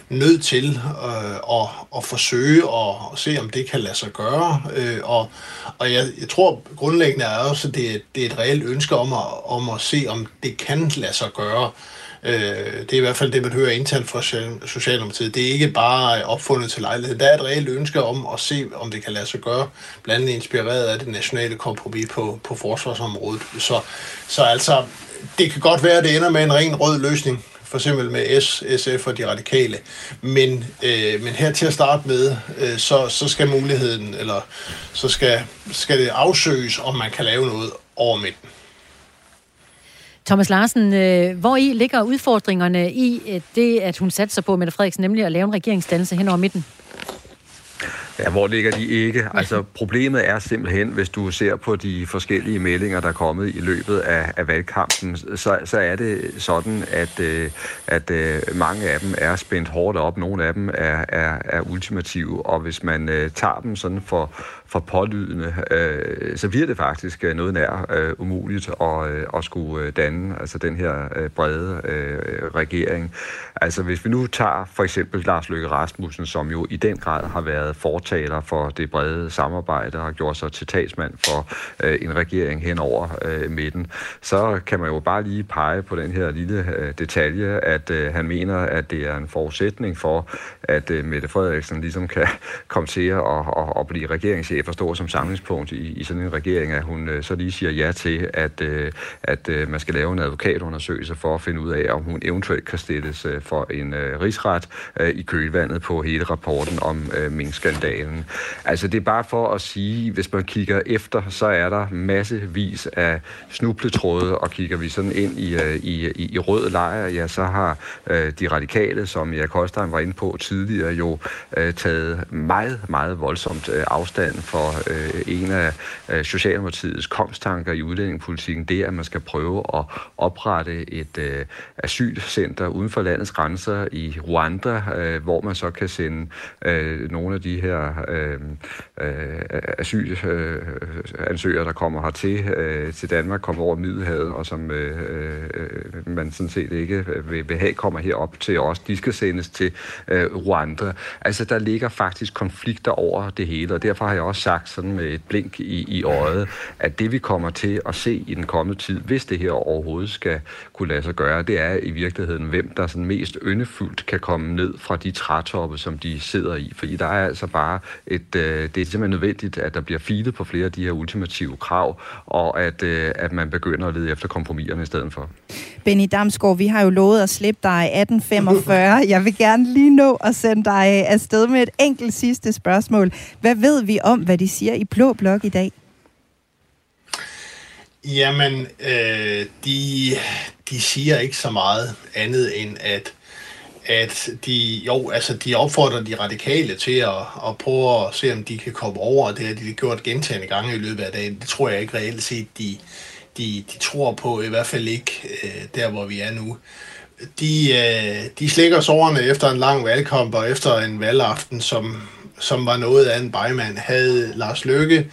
nødt til øh, at, at forsøge at, at se, om det kan lade sig gøre. Øh, og og jeg, jeg tror grundlæggende er også, at det, det er et reelt ønske om at, om at se, om det kan lade sig gøre. Øh, Øh, det er i hvert fald det, man hører internt fra Socialdemokratiet. Det er ikke bare opfundet til lejlighed. Der er et reelt ønske om at se, om det kan lade sig gøre, blandt andet inspireret af det nationale kompromis på, på forsvarsområdet. Så, så altså, det kan godt være, at det ender med en ren rød løsning, for eksempel med S, SF og de radikale. Men, øh, men her til at starte med, øh, så, så skal muligheden, eller så skal, skal det afsøges, om man kan lave noget over midten. Thomas Larsen, øh, hvor i ligger udfordringerne i øh, det, at hun satser på, Mette Frederiksen, nemlig at lave en regeringsdannelse hen over midten? Ja, hvor ligger de ikke? Altså, problemet er simpelthen, hvis du ser på de forskellige meldinger, der er kommet i løbet af, af valgkampen, så, så er det sådan, at, øh, at øh, mange af dem er spændt hårdt op. Nogle af dem er, er, er ultimative, og hvis man øh, tager dem sådan for, for pålydende, øh, så bliver det faktisk øh, noget nær øh, umuligt at, øh, at skulle øh, danne altså den her øh, brede øh, regering. Altså hvis vi nu tager for eksempel Lars Løkke Rasmussen, som jo i den grad har været fortaler for det brede samarbejde og har gjort sig til talsmand for øh, en regering hen over øh, midten, så kan man jo bare lige pege på den her lille øh, detalje, at øh, han mener, at det er en forudsætning for, at øh, Mette Frederiksen ligesom kan komme til at, at, at blive regeringschef forstår som samlingspunkt i, i sådan en regering, at hun øh, så lige siger ja til, at, øh, at øh, man skal lave en advokatundersøgelse for at finde ud af, om hun eventuelt kan stilles øh, for en øh, rigsret øh, i kølvandet på hele rapporten om øh, minkskandalen. Altså det er bare for at sige, hvis man kigger efter, så er der massevis af snubletråde, og kigger vi sådan ind i, øh, i, i, i rød lejr, ja, så har øh, de radikale, som jeg Kostein var inde på tidligere, jo øh, taget meget, meget voldsomt øh, afstand for øh, en af øh, Socialdemokratiets kongstanker i udlændingepolitikken, det er, at man skal prøve at oprette et øh, asylcenter uden for landets grænser i Rwanda, øh, hvor man så kan sende øh, nogle af de her øh, øh, asylansøgere, øh, der kommer hertil øh, til Danmark, kommer over Middelhavet, og som øh, øh, man sådan set ikke vil, vil have kommer herop til os. De skal sendes til øh, Rwanda. Altså, der ligger faktisk konflikter over det hele, og derfor har jeg også sagt sådan med et blink i, i øjet, at det vi kommer til at se i den kommende tid, hvis det her overhovedet skal kunne lade sig gøre, det er i virkeligheden, hvem der sådan mest yndefuldt kan komme ned fra de trætoppe, som de sidder i. Fordi der er altså bare et, øh, det er simpelthen nødvendigt, at der bliver filet på flere af de her ultimative krav, og at, øh, at man begynder at lede efter kompromiserne i stedet for. Benny Damsgaard, vi har jo lovet at slippe dig 1845. Jeg vil gerne lige nå at sende dig afsted med et enkelt sidste spørgsmål. Hvad ved vi om, hvad de siger i Blå Blok i dag? Jamen, øh, de, de siger ikke så meget andet end, at at de, jo, altså de opfordrer de radikale til at, at prøve at se, om de kan komme over. Det har de gjort gentagende gange i løbet af dagen. Det tror jeg ikke reelt set, de, de, de tror på, i hvert fald ikke øh, der, hvor vi er nu. De, øh, de slikker sårene efter en lang valgkamp og efter en valgaften, som, som var noget af en bejmand. Havde Lars Løkke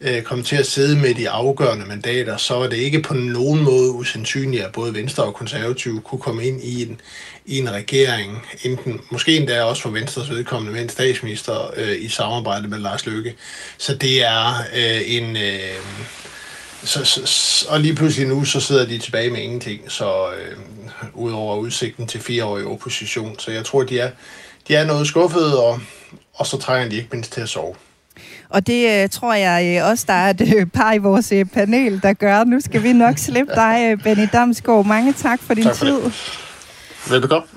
øh, kom til at sidde med de afgørende mandater, så var det ikke på nogen måde usandsynligt, at både Venstre og Konservative kunne komme ind i en, i en regering, enten, måske endda også for Venstres vedkommende med en statsminister øh, i samarbejde med Lars Løkke. Så det er øh, en... Øh, så, så, og lige pludselig nu, så sidder de tilbage med ingenting, så øh, udover udsigten til fire år i opposition. Så jeg tror, de er, de er noget skuffede, og, og så trænger de ikke mindst til at sove. Og det uh, tror jeg uh, også, der er et uh, par i vores panel, der gør. Nu skal vi nok slippe dig, Benny Damsgaard. Mange tak for din tak for tid. Det. Velbekomme.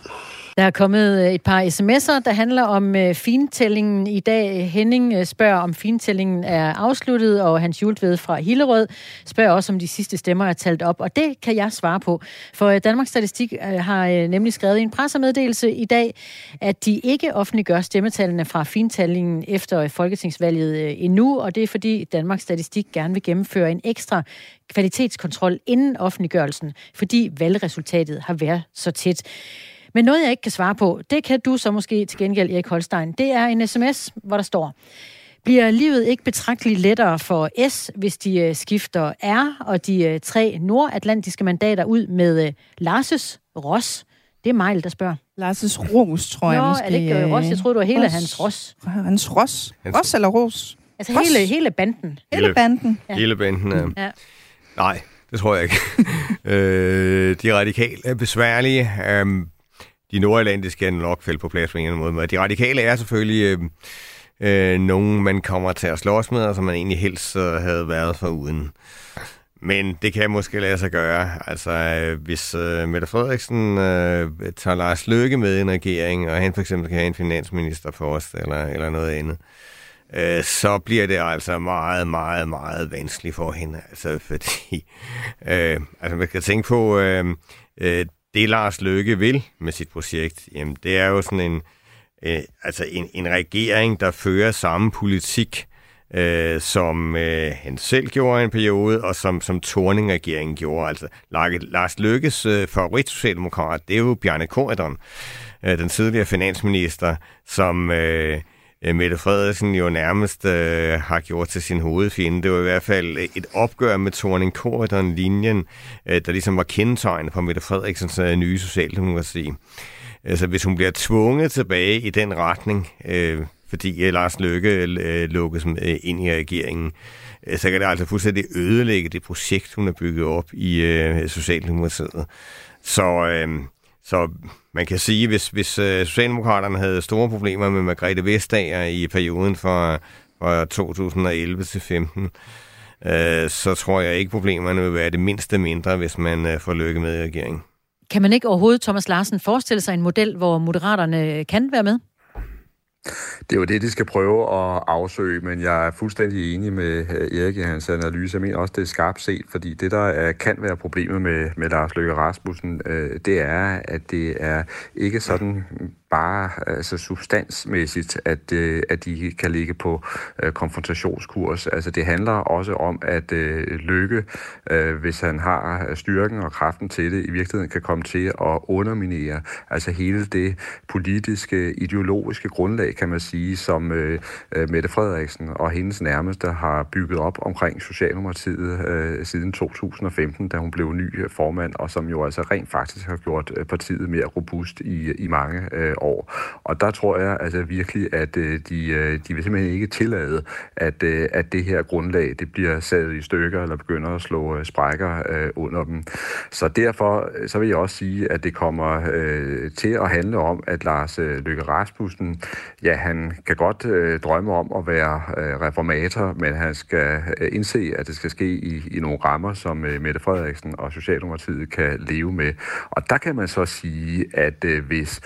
Der er kommet øh, et par sms'er, der handler om øh, fintællingen i dag. Henning øh, spørger, om fintællingen er afsluttet, og Hans Jultved fra Hillerød spørger også, om de sidste stemmer er talt op. Og det kan jeg svare på, for øh, Danmarks Statistik øh, har nemlig skrevet i en pressemeddelelse i dag, at de ikke offentliggør stemmetallene fra fintællingen efter folketingsvalget endnu, og det er fordi Danmarks Statistik gerne vil gennemføre en ekstra kvalitetskontrol inden offentliggørelsen, fordi valgresultatet har været så tæt. Men noget, jeg ikke kan svare på, det kan du så måske til gengæld, Erik Holstein. Det er en sms, hvor der står, bliver livet ikke betragteligt lettere for S, hvis de øh, skifter R og de øh, tre nordatlantiske mandater ud med øh, Larses Ross? Det er Mejl, der spørger. Larses Ros, tror Nå, jeg måske. er det ikke Ross? Jeg troede, det var hele Ros. hans Ros. Hans Ros? Ros eller Ros? Altså Ros. hele, hele banden. Hele, hele banden. Ja. Hele banden, ja. ja. Nej, det tror jeg ikke. øh, de radikale er besværlige. Um, de nordatlantiske er nok falde på plads på en eller anden måde. Men de radikale er selvfølgelig øh, øh, nogen, man kommer til at slås med, og som man egentlig helst øh, havde været for uden. Men det kan måske lade sig gøre. Altså, øh, hvis øh, Mette Frederiksen øh, tager Lars Løkke med i en regering, og han for eksempel kan have en finansminister for os, eller, eller noget andet, øh, så bliver det altså meget, meget, meget vanskeligt for hende. Altså, fordi, øh, altså man kan tænke på, øh, øh, det Lars Løkke vil med sit projekt, jamen det er jo sådan en, øh, altså en, en regering, der fører samme politik, øh, som øh, han selv gjorde en periode, og som, som Torning-regeringen gjorde. Altså Lars Løkkes øh, favorit-socialdemokrat, det er jo Bjarne Korydon, øh, den tidligere finansminister, som... Øh, Øh, Mette Frederiksen jo nærmest øh, har gjort til sin hovedfinde. Det var i hvert fald øh, et opgør med Torning Corridon-linjen, øh, der ligesom var kendetegnet på Mette Frederiksens øh, nye socialdemokrati. Altså hvis hun bliver tvunget tilbage i den retning, øh, fordi øh, Lars Løkke øh, lukkes øh, ind i regeringen, øh, så kan det altså fuldstændig ødelægge det projekt, hun har bygget op i øh, Socialdemokratiet. Så, øh, så man kan sige, hvis, hvis øh, Socialdemokraterne havde store problemer med Margrethe Vestager i perioden fra, fra 2011 til 15, øh, så tror jeg ikke, problemerne vil være det mindste mindre, hvis man øh, får lykke med i regeringen. Kan man ikke overhovedet, Thomas Larsen, forestille sig en model, hvor moderaterne kan være med? Det er jo det, de skal prøve at afsøge, men jeg er fuldstændig enig med øh, Erik i hans analyse. Jeg mener også, det er skarpt set, fordi det, der kan være problemet med, med Lars Løkke Rasmussen, øh, det er, at det er ikke sådan bare altså substansmæssigt, at, øh, at de kan ligge på øh, konfrontationskurs. Altså det handler også om, at øh, Lykke, øh, hvis han har styrken og kraften til det, i virkeligheden kan komme til at underminere altså hele det politiske, ideologiske grundlag, kan man sige, som øh, øh, Mette Frederiksen og hendes nærmeste har bygget op omkring Socialdemokratiet øh, siden 2015, da hun blev ny øh, formand, og som jo altså rent faktisk har gjort øh, partiet mere robust i, i mange øh, år. Og der tror jeg altså virkelig, at øh, de, øh, de vil simpelthen ikke tillade, at, øh, at det her grundlag det bliver sat i stykker eller begynder at slå øh, sprækker øh, under dem. Så derfor så vil jeg også sige, at det kommer øh, til at handle om, at Lars øh, Løkke Rasmussen, ja, han kan godt øh, drømme om at være øh, reformator, men han skal øh, indse, at det skal ske i, i nogle rammer, som øh, Mette Frederiksen og Socialdemokratiet kan leve med. Og der kan man så sige, at øh, hvis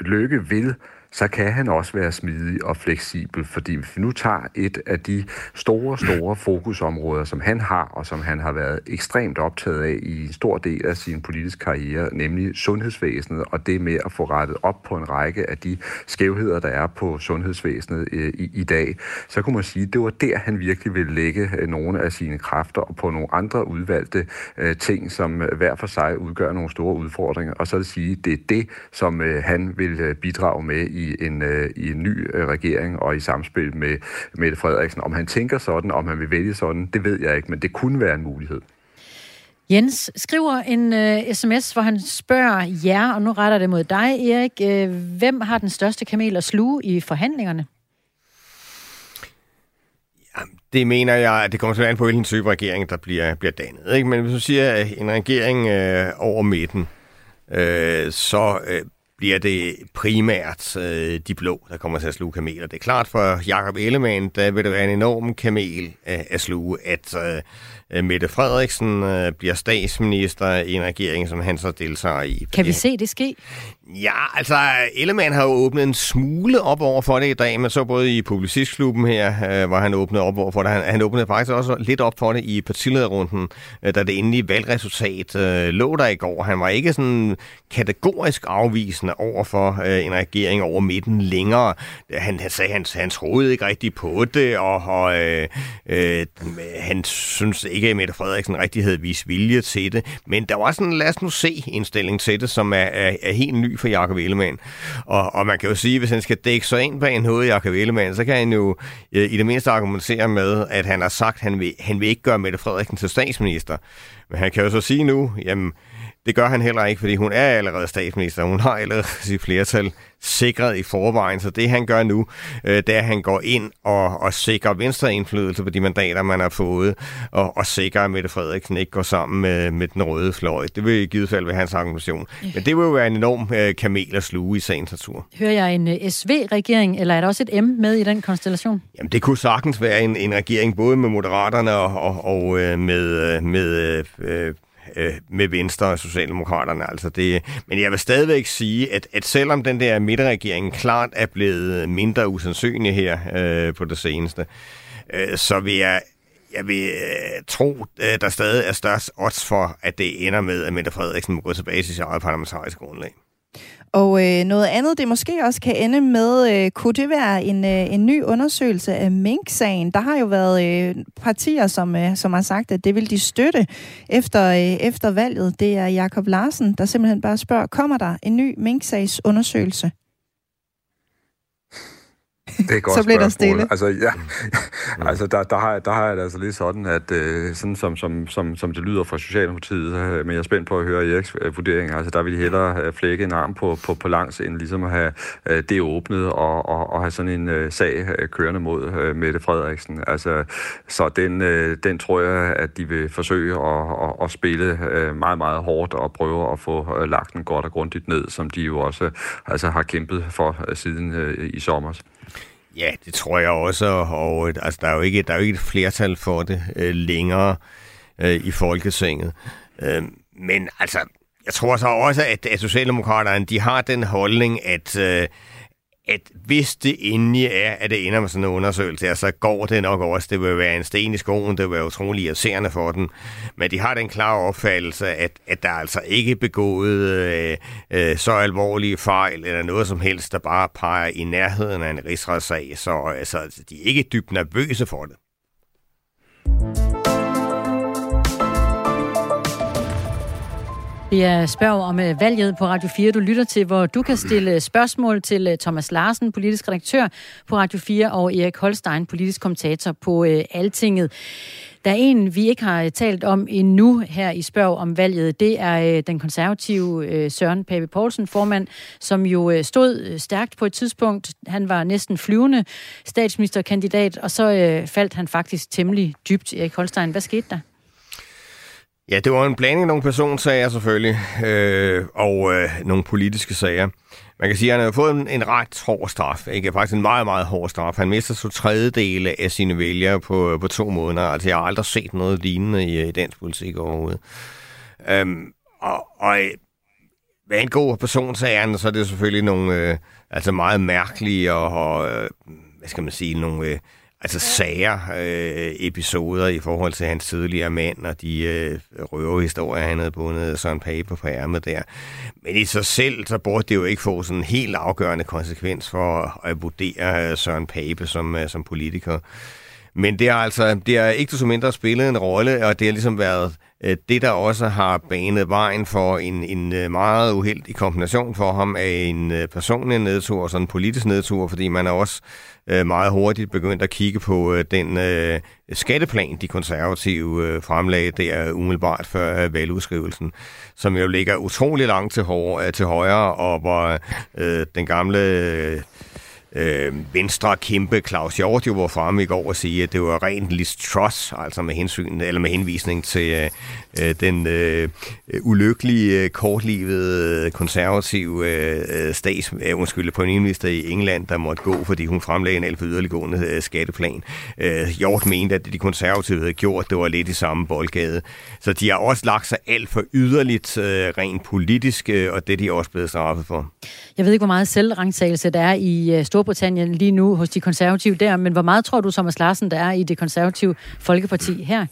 Løkke vil så kan han også være smidig og fleksibel, fordi hvis vi nu tager et af de store, store fokusområder, som han har, og som han har været ekstremt optaget af i en stor del af sin politiske karriere, nemlig sundhedsvæsenet, og det med at få rettet op på en række af de skævheder, der er på sundhedsvæsenet øh, i, i dag, så kunne man sige, at det var der, han virkelig ville lægge øh, nogle af sine kræfter og på nogle andre udvalgte øh, ting, som øh, hver for sig udgør nogle store udfordringer, og så at sige, det er det, som øh, han vil øh, bidrage med i i en, øh, i en ny øh, regering og i samspil med Mette Frederiksen. Om han tænker sådan, om han vil vælge sådan, det ved jeg ikke, men det kunne være en mulighed. Jens skriver en uh, sms, hvor han spørger jer, og nu retter det mod dig, Erik. Uh, hvem har den største kamel at sluge i forhandlingerne? Jamen, det mener jeg, at det kommer til at være på, hvilken type regering, der bliver, bliver dannet. Ikke? Men hvis du siger en regering uh, over midten, uh, så uh, bliver det primært øh, de blå, der kommer til at sluge kameler. Det er klart for Jakob Ellemann, der vil det være en enorm kamel øh, at sluge, at øh, Mette Frederiksen øh, bliver statsminister i en regering, som han så deltager i. Kan vi se det ske? Ja, altså Ellemann har jo åbnet en smule op over for det i dag, men så både i Publicistklubben her, øh, hvor han åbnede op over for det. Han, han åbnede faktisk også lidt op for det i partilederrunden, øh, da det endelige valgresultat øh, lå der i går. Han var ikke sådan kategorisk afvisende over for øh, en regering over midten længere. Han, han sagde, han, han troede ikke rigtigt på det, og, og øh, øh, han synes ikke, at Mette Frederiksen rigtig havde vist vilje til det. Men der var sådan, lad os nu se indstilling til det, som er, er, er helt ny for Jakob Ellemann. Og, og man kan jo sige, hvis han skal dække sig ind bag hoved Jakob Ellemann, så kan han jo øh, i det mindste argumentere med, at han har sagt, at han vil, han vil ikke gøre Mette Frederiksen til statsminister. Men han kan jo så sige nu, jamen, det gør han heller ikke, fordi hun er allerede statsminister. Hun har allerede sit flertal sikret i forvejen, så det han gør nu, øh, det er, at han går ind og, og sikrer venstre indflydelse på de mandater, man har fået, og, og sikrer, at Mette Frederiksen ikke går sammen med, med den røde fløj. Det vil i givet fald være hans argumentation. Men det vil jo være en enorm øh, kamel at sluge i sagens natur. Hører jeg en øh, SV-regering, eller er der også et M med i den konstellation? Jamen, det kunne sagtens være en, en regering, både med Moderaterne og, og, og øh, med, øh, med øh, øh, med Venstre og Socialdemokraterne. Altså det, men jeg vil stadigvæk sige, at, at selvom den der midterregering klart er blevet mindre usandsynlig her øh, på det seneste, øh, så vil jeg jeg vil øh, tro, at der stadig er størst odds for, at det ender med, at Mette Frederiksen må gå tilbage til sit eget parlamentariske grundlag. Og øh, noget andet, det måske også kan ende med, øh, kunne det være en, øh, en ny undersøgelse af Mink-sagen? Der har jo været øh, partier, som, øh, som har sagt, at det vil de støtte efter, øh, efter valget. Det er Jakob Larsen, der simpelthen bare spørger, kommer der en ny Mink-sags undersøgelse? Det er godt så bliver der stille. Altså, ja, mm. altså der, der, har, der har jeg det altså lidt sådan, at øh, sådan som, som, som, som det lyder fra Socialdemokratiet, øh, men jeg er spændt på at høre Eriks øh, vurdering. Altså der vil de hellere øh, flække en arm på, på, på langs, end ligesom at have øh, det åbnet og, og, og have sådan en øh, sag øh, kørende mod øh, Mette Frederiksen. Altså, så den, øh, den tror jeg, at de vil forsøge at, at, at spille øh, meget, meget hårdt og prøve at få øh, lagt den godt og grundigt ned, som de jo også altså, har kæmpet for øh, siden øh, i sommer. Ja, det tror jeg også, og øh, altså, der, er jo ikke, der er jo ikke et flertal for det øh, længere øh, i Folketinget. Øh, men altså, jeg tror så også, at, at Socialdemokraterne de har den holdning, at, øh, at hvis det endelig er, at det ender med sådan en undersøgelse, så går det nok også. Det vil være en sten i skoen, det vil være utrolig irriterende for den. Men de har den klare opfattelse, at, at der altså ikke er begået øh, øh, så alvorlige fejl, eller noget som helst, der bare peger i nærheden af en rigsretssag. Så øh, altså, de er ikke dybt nervøse for det. Det er spørg om øh, valget på Radio 4, du lytter til, hvor du kan stille øh, spørgsmål til øh, Thomas Larsen, politisk redaktør på Radio 4, og Erik Holstein, politisk kommentator på Altinget. Der er en, vi ikke har talt om endnu her i spørg om valget. Det er den konservative Søren Pape Poulsen, formand, som jo stod stærkt på et tidspunkt. Han var næsten flyvende statsministerkandidat, og så faldt han faktisk temmelig dybt. Erik Holstein, hvad skete der? Ja, det var en blanding af nogle personsager selvfølgelig, øh, og øh, nogle politiske sager. Man kan sige, at han har fået en, en ret hård straf. Ikke? Faktisk en meget, meget hård straf. Han mister så tredjedele af sine vælgere på, øh, på to måneder. Altså, jeg har aldrig set noget lignende i, i dansk politik overhovedet. Øhm, og, og øh, hvad angår personsagerne, så er det selvfølgelig nogle øh, altså meget mærkelige og, og øh, hvad skal man sige, nogle... Øh, altså sager, øh, episoder i forhold til hans tidligere mænd og de øh, røverhistorier, han havde bundet Søren Pape på ærmet der. Men i sig selv, så burde det jo ikke få sådan en helt afgørende konsekvens for at vurdere øh, Søren Pape som, øh, som politiker. Men det har altså, det har ikke så mindre spillet en rolle, og det har ligesom været Øh, det, der også har banet vejen for en, en øh, meget uheldig kombination for ham af en øh, personlig nedtur og sådan en politisk nedtur, fordi man er også meget hurtigt begyndt at kigge på den øh, skatteplan, de konservative øh, fremlagde der umiddelbart før øh, valgudskrivelsen, som jo ligger utrolig langt til, hår, til højre, og hvor øh, den gamle... Øh, øh, venstre kæmpe Claus Hjort jo var fremme i går og sige, at det var rent Liz Truss, altså med hensyn eller med henvisning til øh, øh den øh, ulykkelige, øh, kortlivede, konservative øh, stats, øh, undskyld, premierminister i England, der måtte gå, fordi hun fremlagde en alt for yderliggående øh, skatteplan. Øh, Hjort mente, at det de konservative havde gjort, det var lidt i samme boldgade. Så de har også lagt sig alt for yderligt øh, rent politisk, øh, og det er de også blevet straffet for. Jeg ved ikke, hvor meget selvrangtagelse der er i uh, Storbritannien lige nu hos de konservative der, men hvor meget tror du, Thomas Larsen, der er i det konservative Folkeparti her?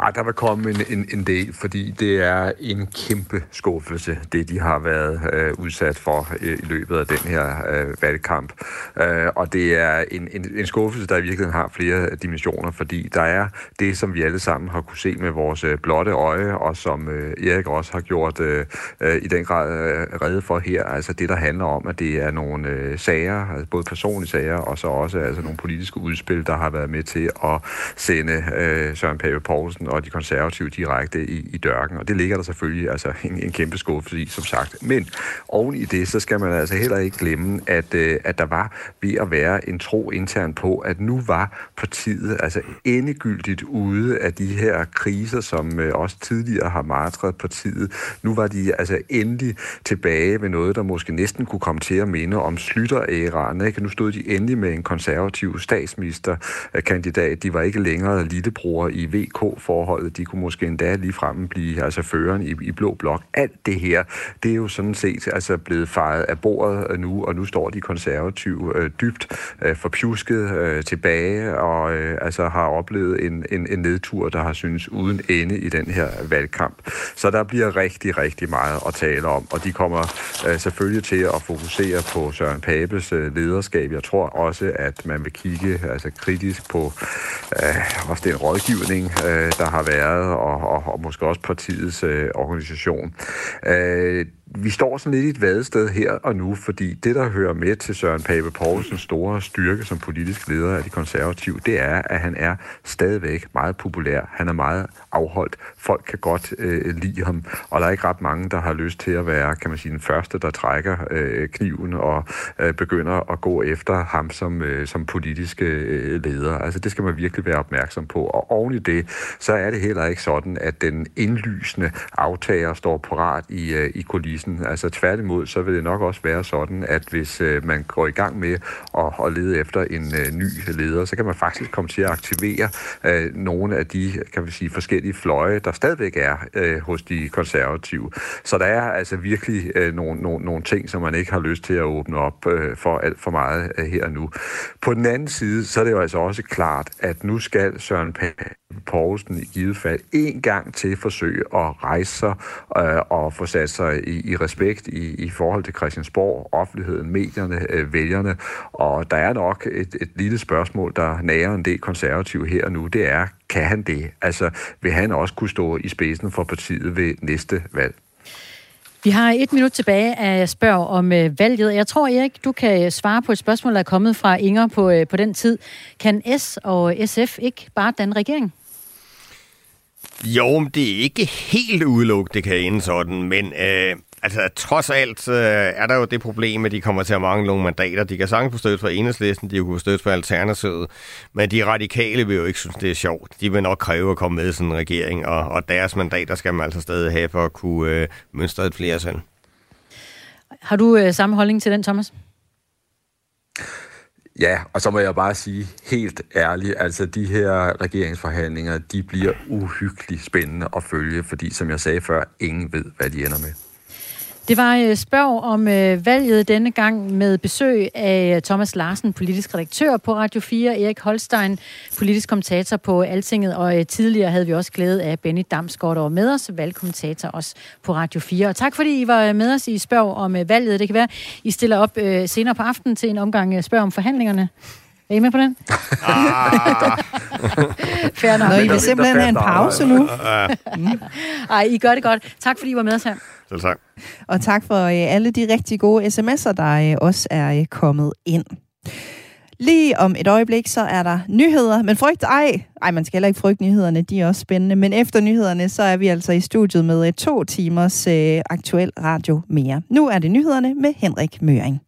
Ej, der vil komme en, en, en del, fordi det er en kæmpe skuffelse, det de har været øh, udsat for øh, i løbet af den her øh, valgkamp. Øh, og det er en, en, en skuffelse, der i virkeligheden har flere dimensioner, fordi der er det, som vi alle sammen har kunne se med vores øh, blotte øje, og som øh, Erik også har gjort øh, øh, i den grad øh, redde for her, altså det, der handler om, at det er nogle øh, sager, altså både personlige sager, og så også altså nogle politiske udspil, der har været med til at sende øh, Søren Pape Poulsen og de konservative direkte i, i dørken. Og det ligger der selvfølgelig altså en, en kæmpe skuffelse i, som sagt. Men oven i det, så skal man altså heller ikke glemme, at, øh, at der var ved at være en tro intern på, at nu var partiet altså endegyldigt ude af de her kriser, som øh, også tidligere har martret partiet. Nu var de altså endelig tilbage ved noget, der måske næsten kunne komme til at minde om Slytter-æraen. Ikke? Nu stod de endelig med en konservativ statsministerkandidat. De var ikke længere lillebror i VK for forholdet, de kunne måske endda lige fremme blive altså føreren i, i blå blok. Alt det her, det er jo sådan set altså blevet fejret af bordet øh, nu, og nu står de konservative øh, dybt øh, forpjusket øh, tilbage, og øh, altså har oplevet en, en, en nedtur, der har synes uden ende i den her valgkamp. Så der bliver rigtig, rigtig meget at tale om, og de kommer øh, selvfølgelig til at fokusere på Søren Papes øh, lederskab. Jeg tror også, at man vil kigge altså kritisk på øh, også den rådgivning, øh, der har været, og, og, og måske også partiets øh, organisation. Øh, vi står sådan lidt i et vadested her og nu, fordi det, der hører med til Søren Pape Poulsens store styrke som politisk leder af de konservative, det er, at han er stadigvæk meget populær. Han er meget afholdt. Folk kan godt øh, lide ham, og der er ikke ret mange, der har lyst til at være, kan man sige, den første, der trækker øh, kniven og øh, begynder at gå efter ham som, øh, som politiske øh, leder. Altså, det skal man virkelig være opmærksom på. Og oven i det, så er det heller ikke sådan, at den indlysende aftager står parat i, øh, i kulissen processen. Altså tværtimod, så vil det nok også være sådan, at hvis øh, man går i gang med at, at lede efter en øh, ny leder, så kan man faktisk komme til at aktivere øh, nogle af de kan vi sige, forskellige fløje, der stadigvæk er øh, hos de konservative. Så der er altså virkelig øh, nogle, nogle, nogle ting, som man ikke har lyst til at åbne op øh, for alt for meget øh, her og nu. På den anden side, så er det jo altså også klart, at nu skal Søren Poulsen i givet fald en gang til forsøge at rejse sig øh, og få sat sig i, i respekt i, i forhold til Christiansborg, offentligheden, medierne, øh, vælgerne. Og der er nok et, et lille spørgsmål, der nærer en del konservative her og nu. Det er, kan han det? Altså, vil han også kunne stå i spidsen for partiet ved næste valg? Vi har et minut tilbage af spørg om øh, valget. Jeg tror, Erik, du kan svare på et spørgsmål, der er kommet fra Inger på, øh, på den tid. Kan S og SF ikke bare danne regering? Jo, men det er ikke helt udelukket, det kan ende sådan, men øh, altså, trods alt øh, er der jo det problem, at de kommer til at mangle nogle mandater. De kan sagtens få støtte fra enhedslisten, de kan få støtte fra Alternativet, men de radikale vil jo ikke synes, det er sjovt. De vil nok kræve at komme med i sådan en regering, og, og deres mandater skal man altså stadig have for at kunne øh, mønstre et flere selv. Har du øh, samme holdning til den, Thomas? Ja, og så må jeg bare sige helt ærligt, altså de her regeringsforhandlinger, de bliver uhyggeligt spændende at følge, fordi som jeg sagde før, ingen ved, hvad de ender med. Det var øh, spørg om øh, valget denne gang med besøg af Thomas Larsen, politisk redaktør på Radio 4, Erik Holstein, politisk kommentator på Altinget, og øh, tidligere havde vi også glæde af Benny Damsgaard over med os, valgkommentator også på Radio 4. Og tak fordi I var øh, med os i spørg om øh, valget. Det kan være, I stiller op senere på aftenen til en omgang spørg om forhandlingerne. Er I med på den? Ah. Fair nok. Nå, I vil simpelthen have en pause nu. mm. Ej, I gør det godt. Tak fordi I var med os her. Selv tak. Og tak for øh, alle de rigtig gode sms'er, der øh, også er øh, kommet ind. Lige om et øjeblik, så er der nyheder, men frygt ej. Ej, man skal heller ikke frygte nyhederne, de er også spændende. Men efter nyhederne, så er vi altså i studiet med to timers øh, aktuel radio mere. Nu er det nyhederne med Henrik Møring.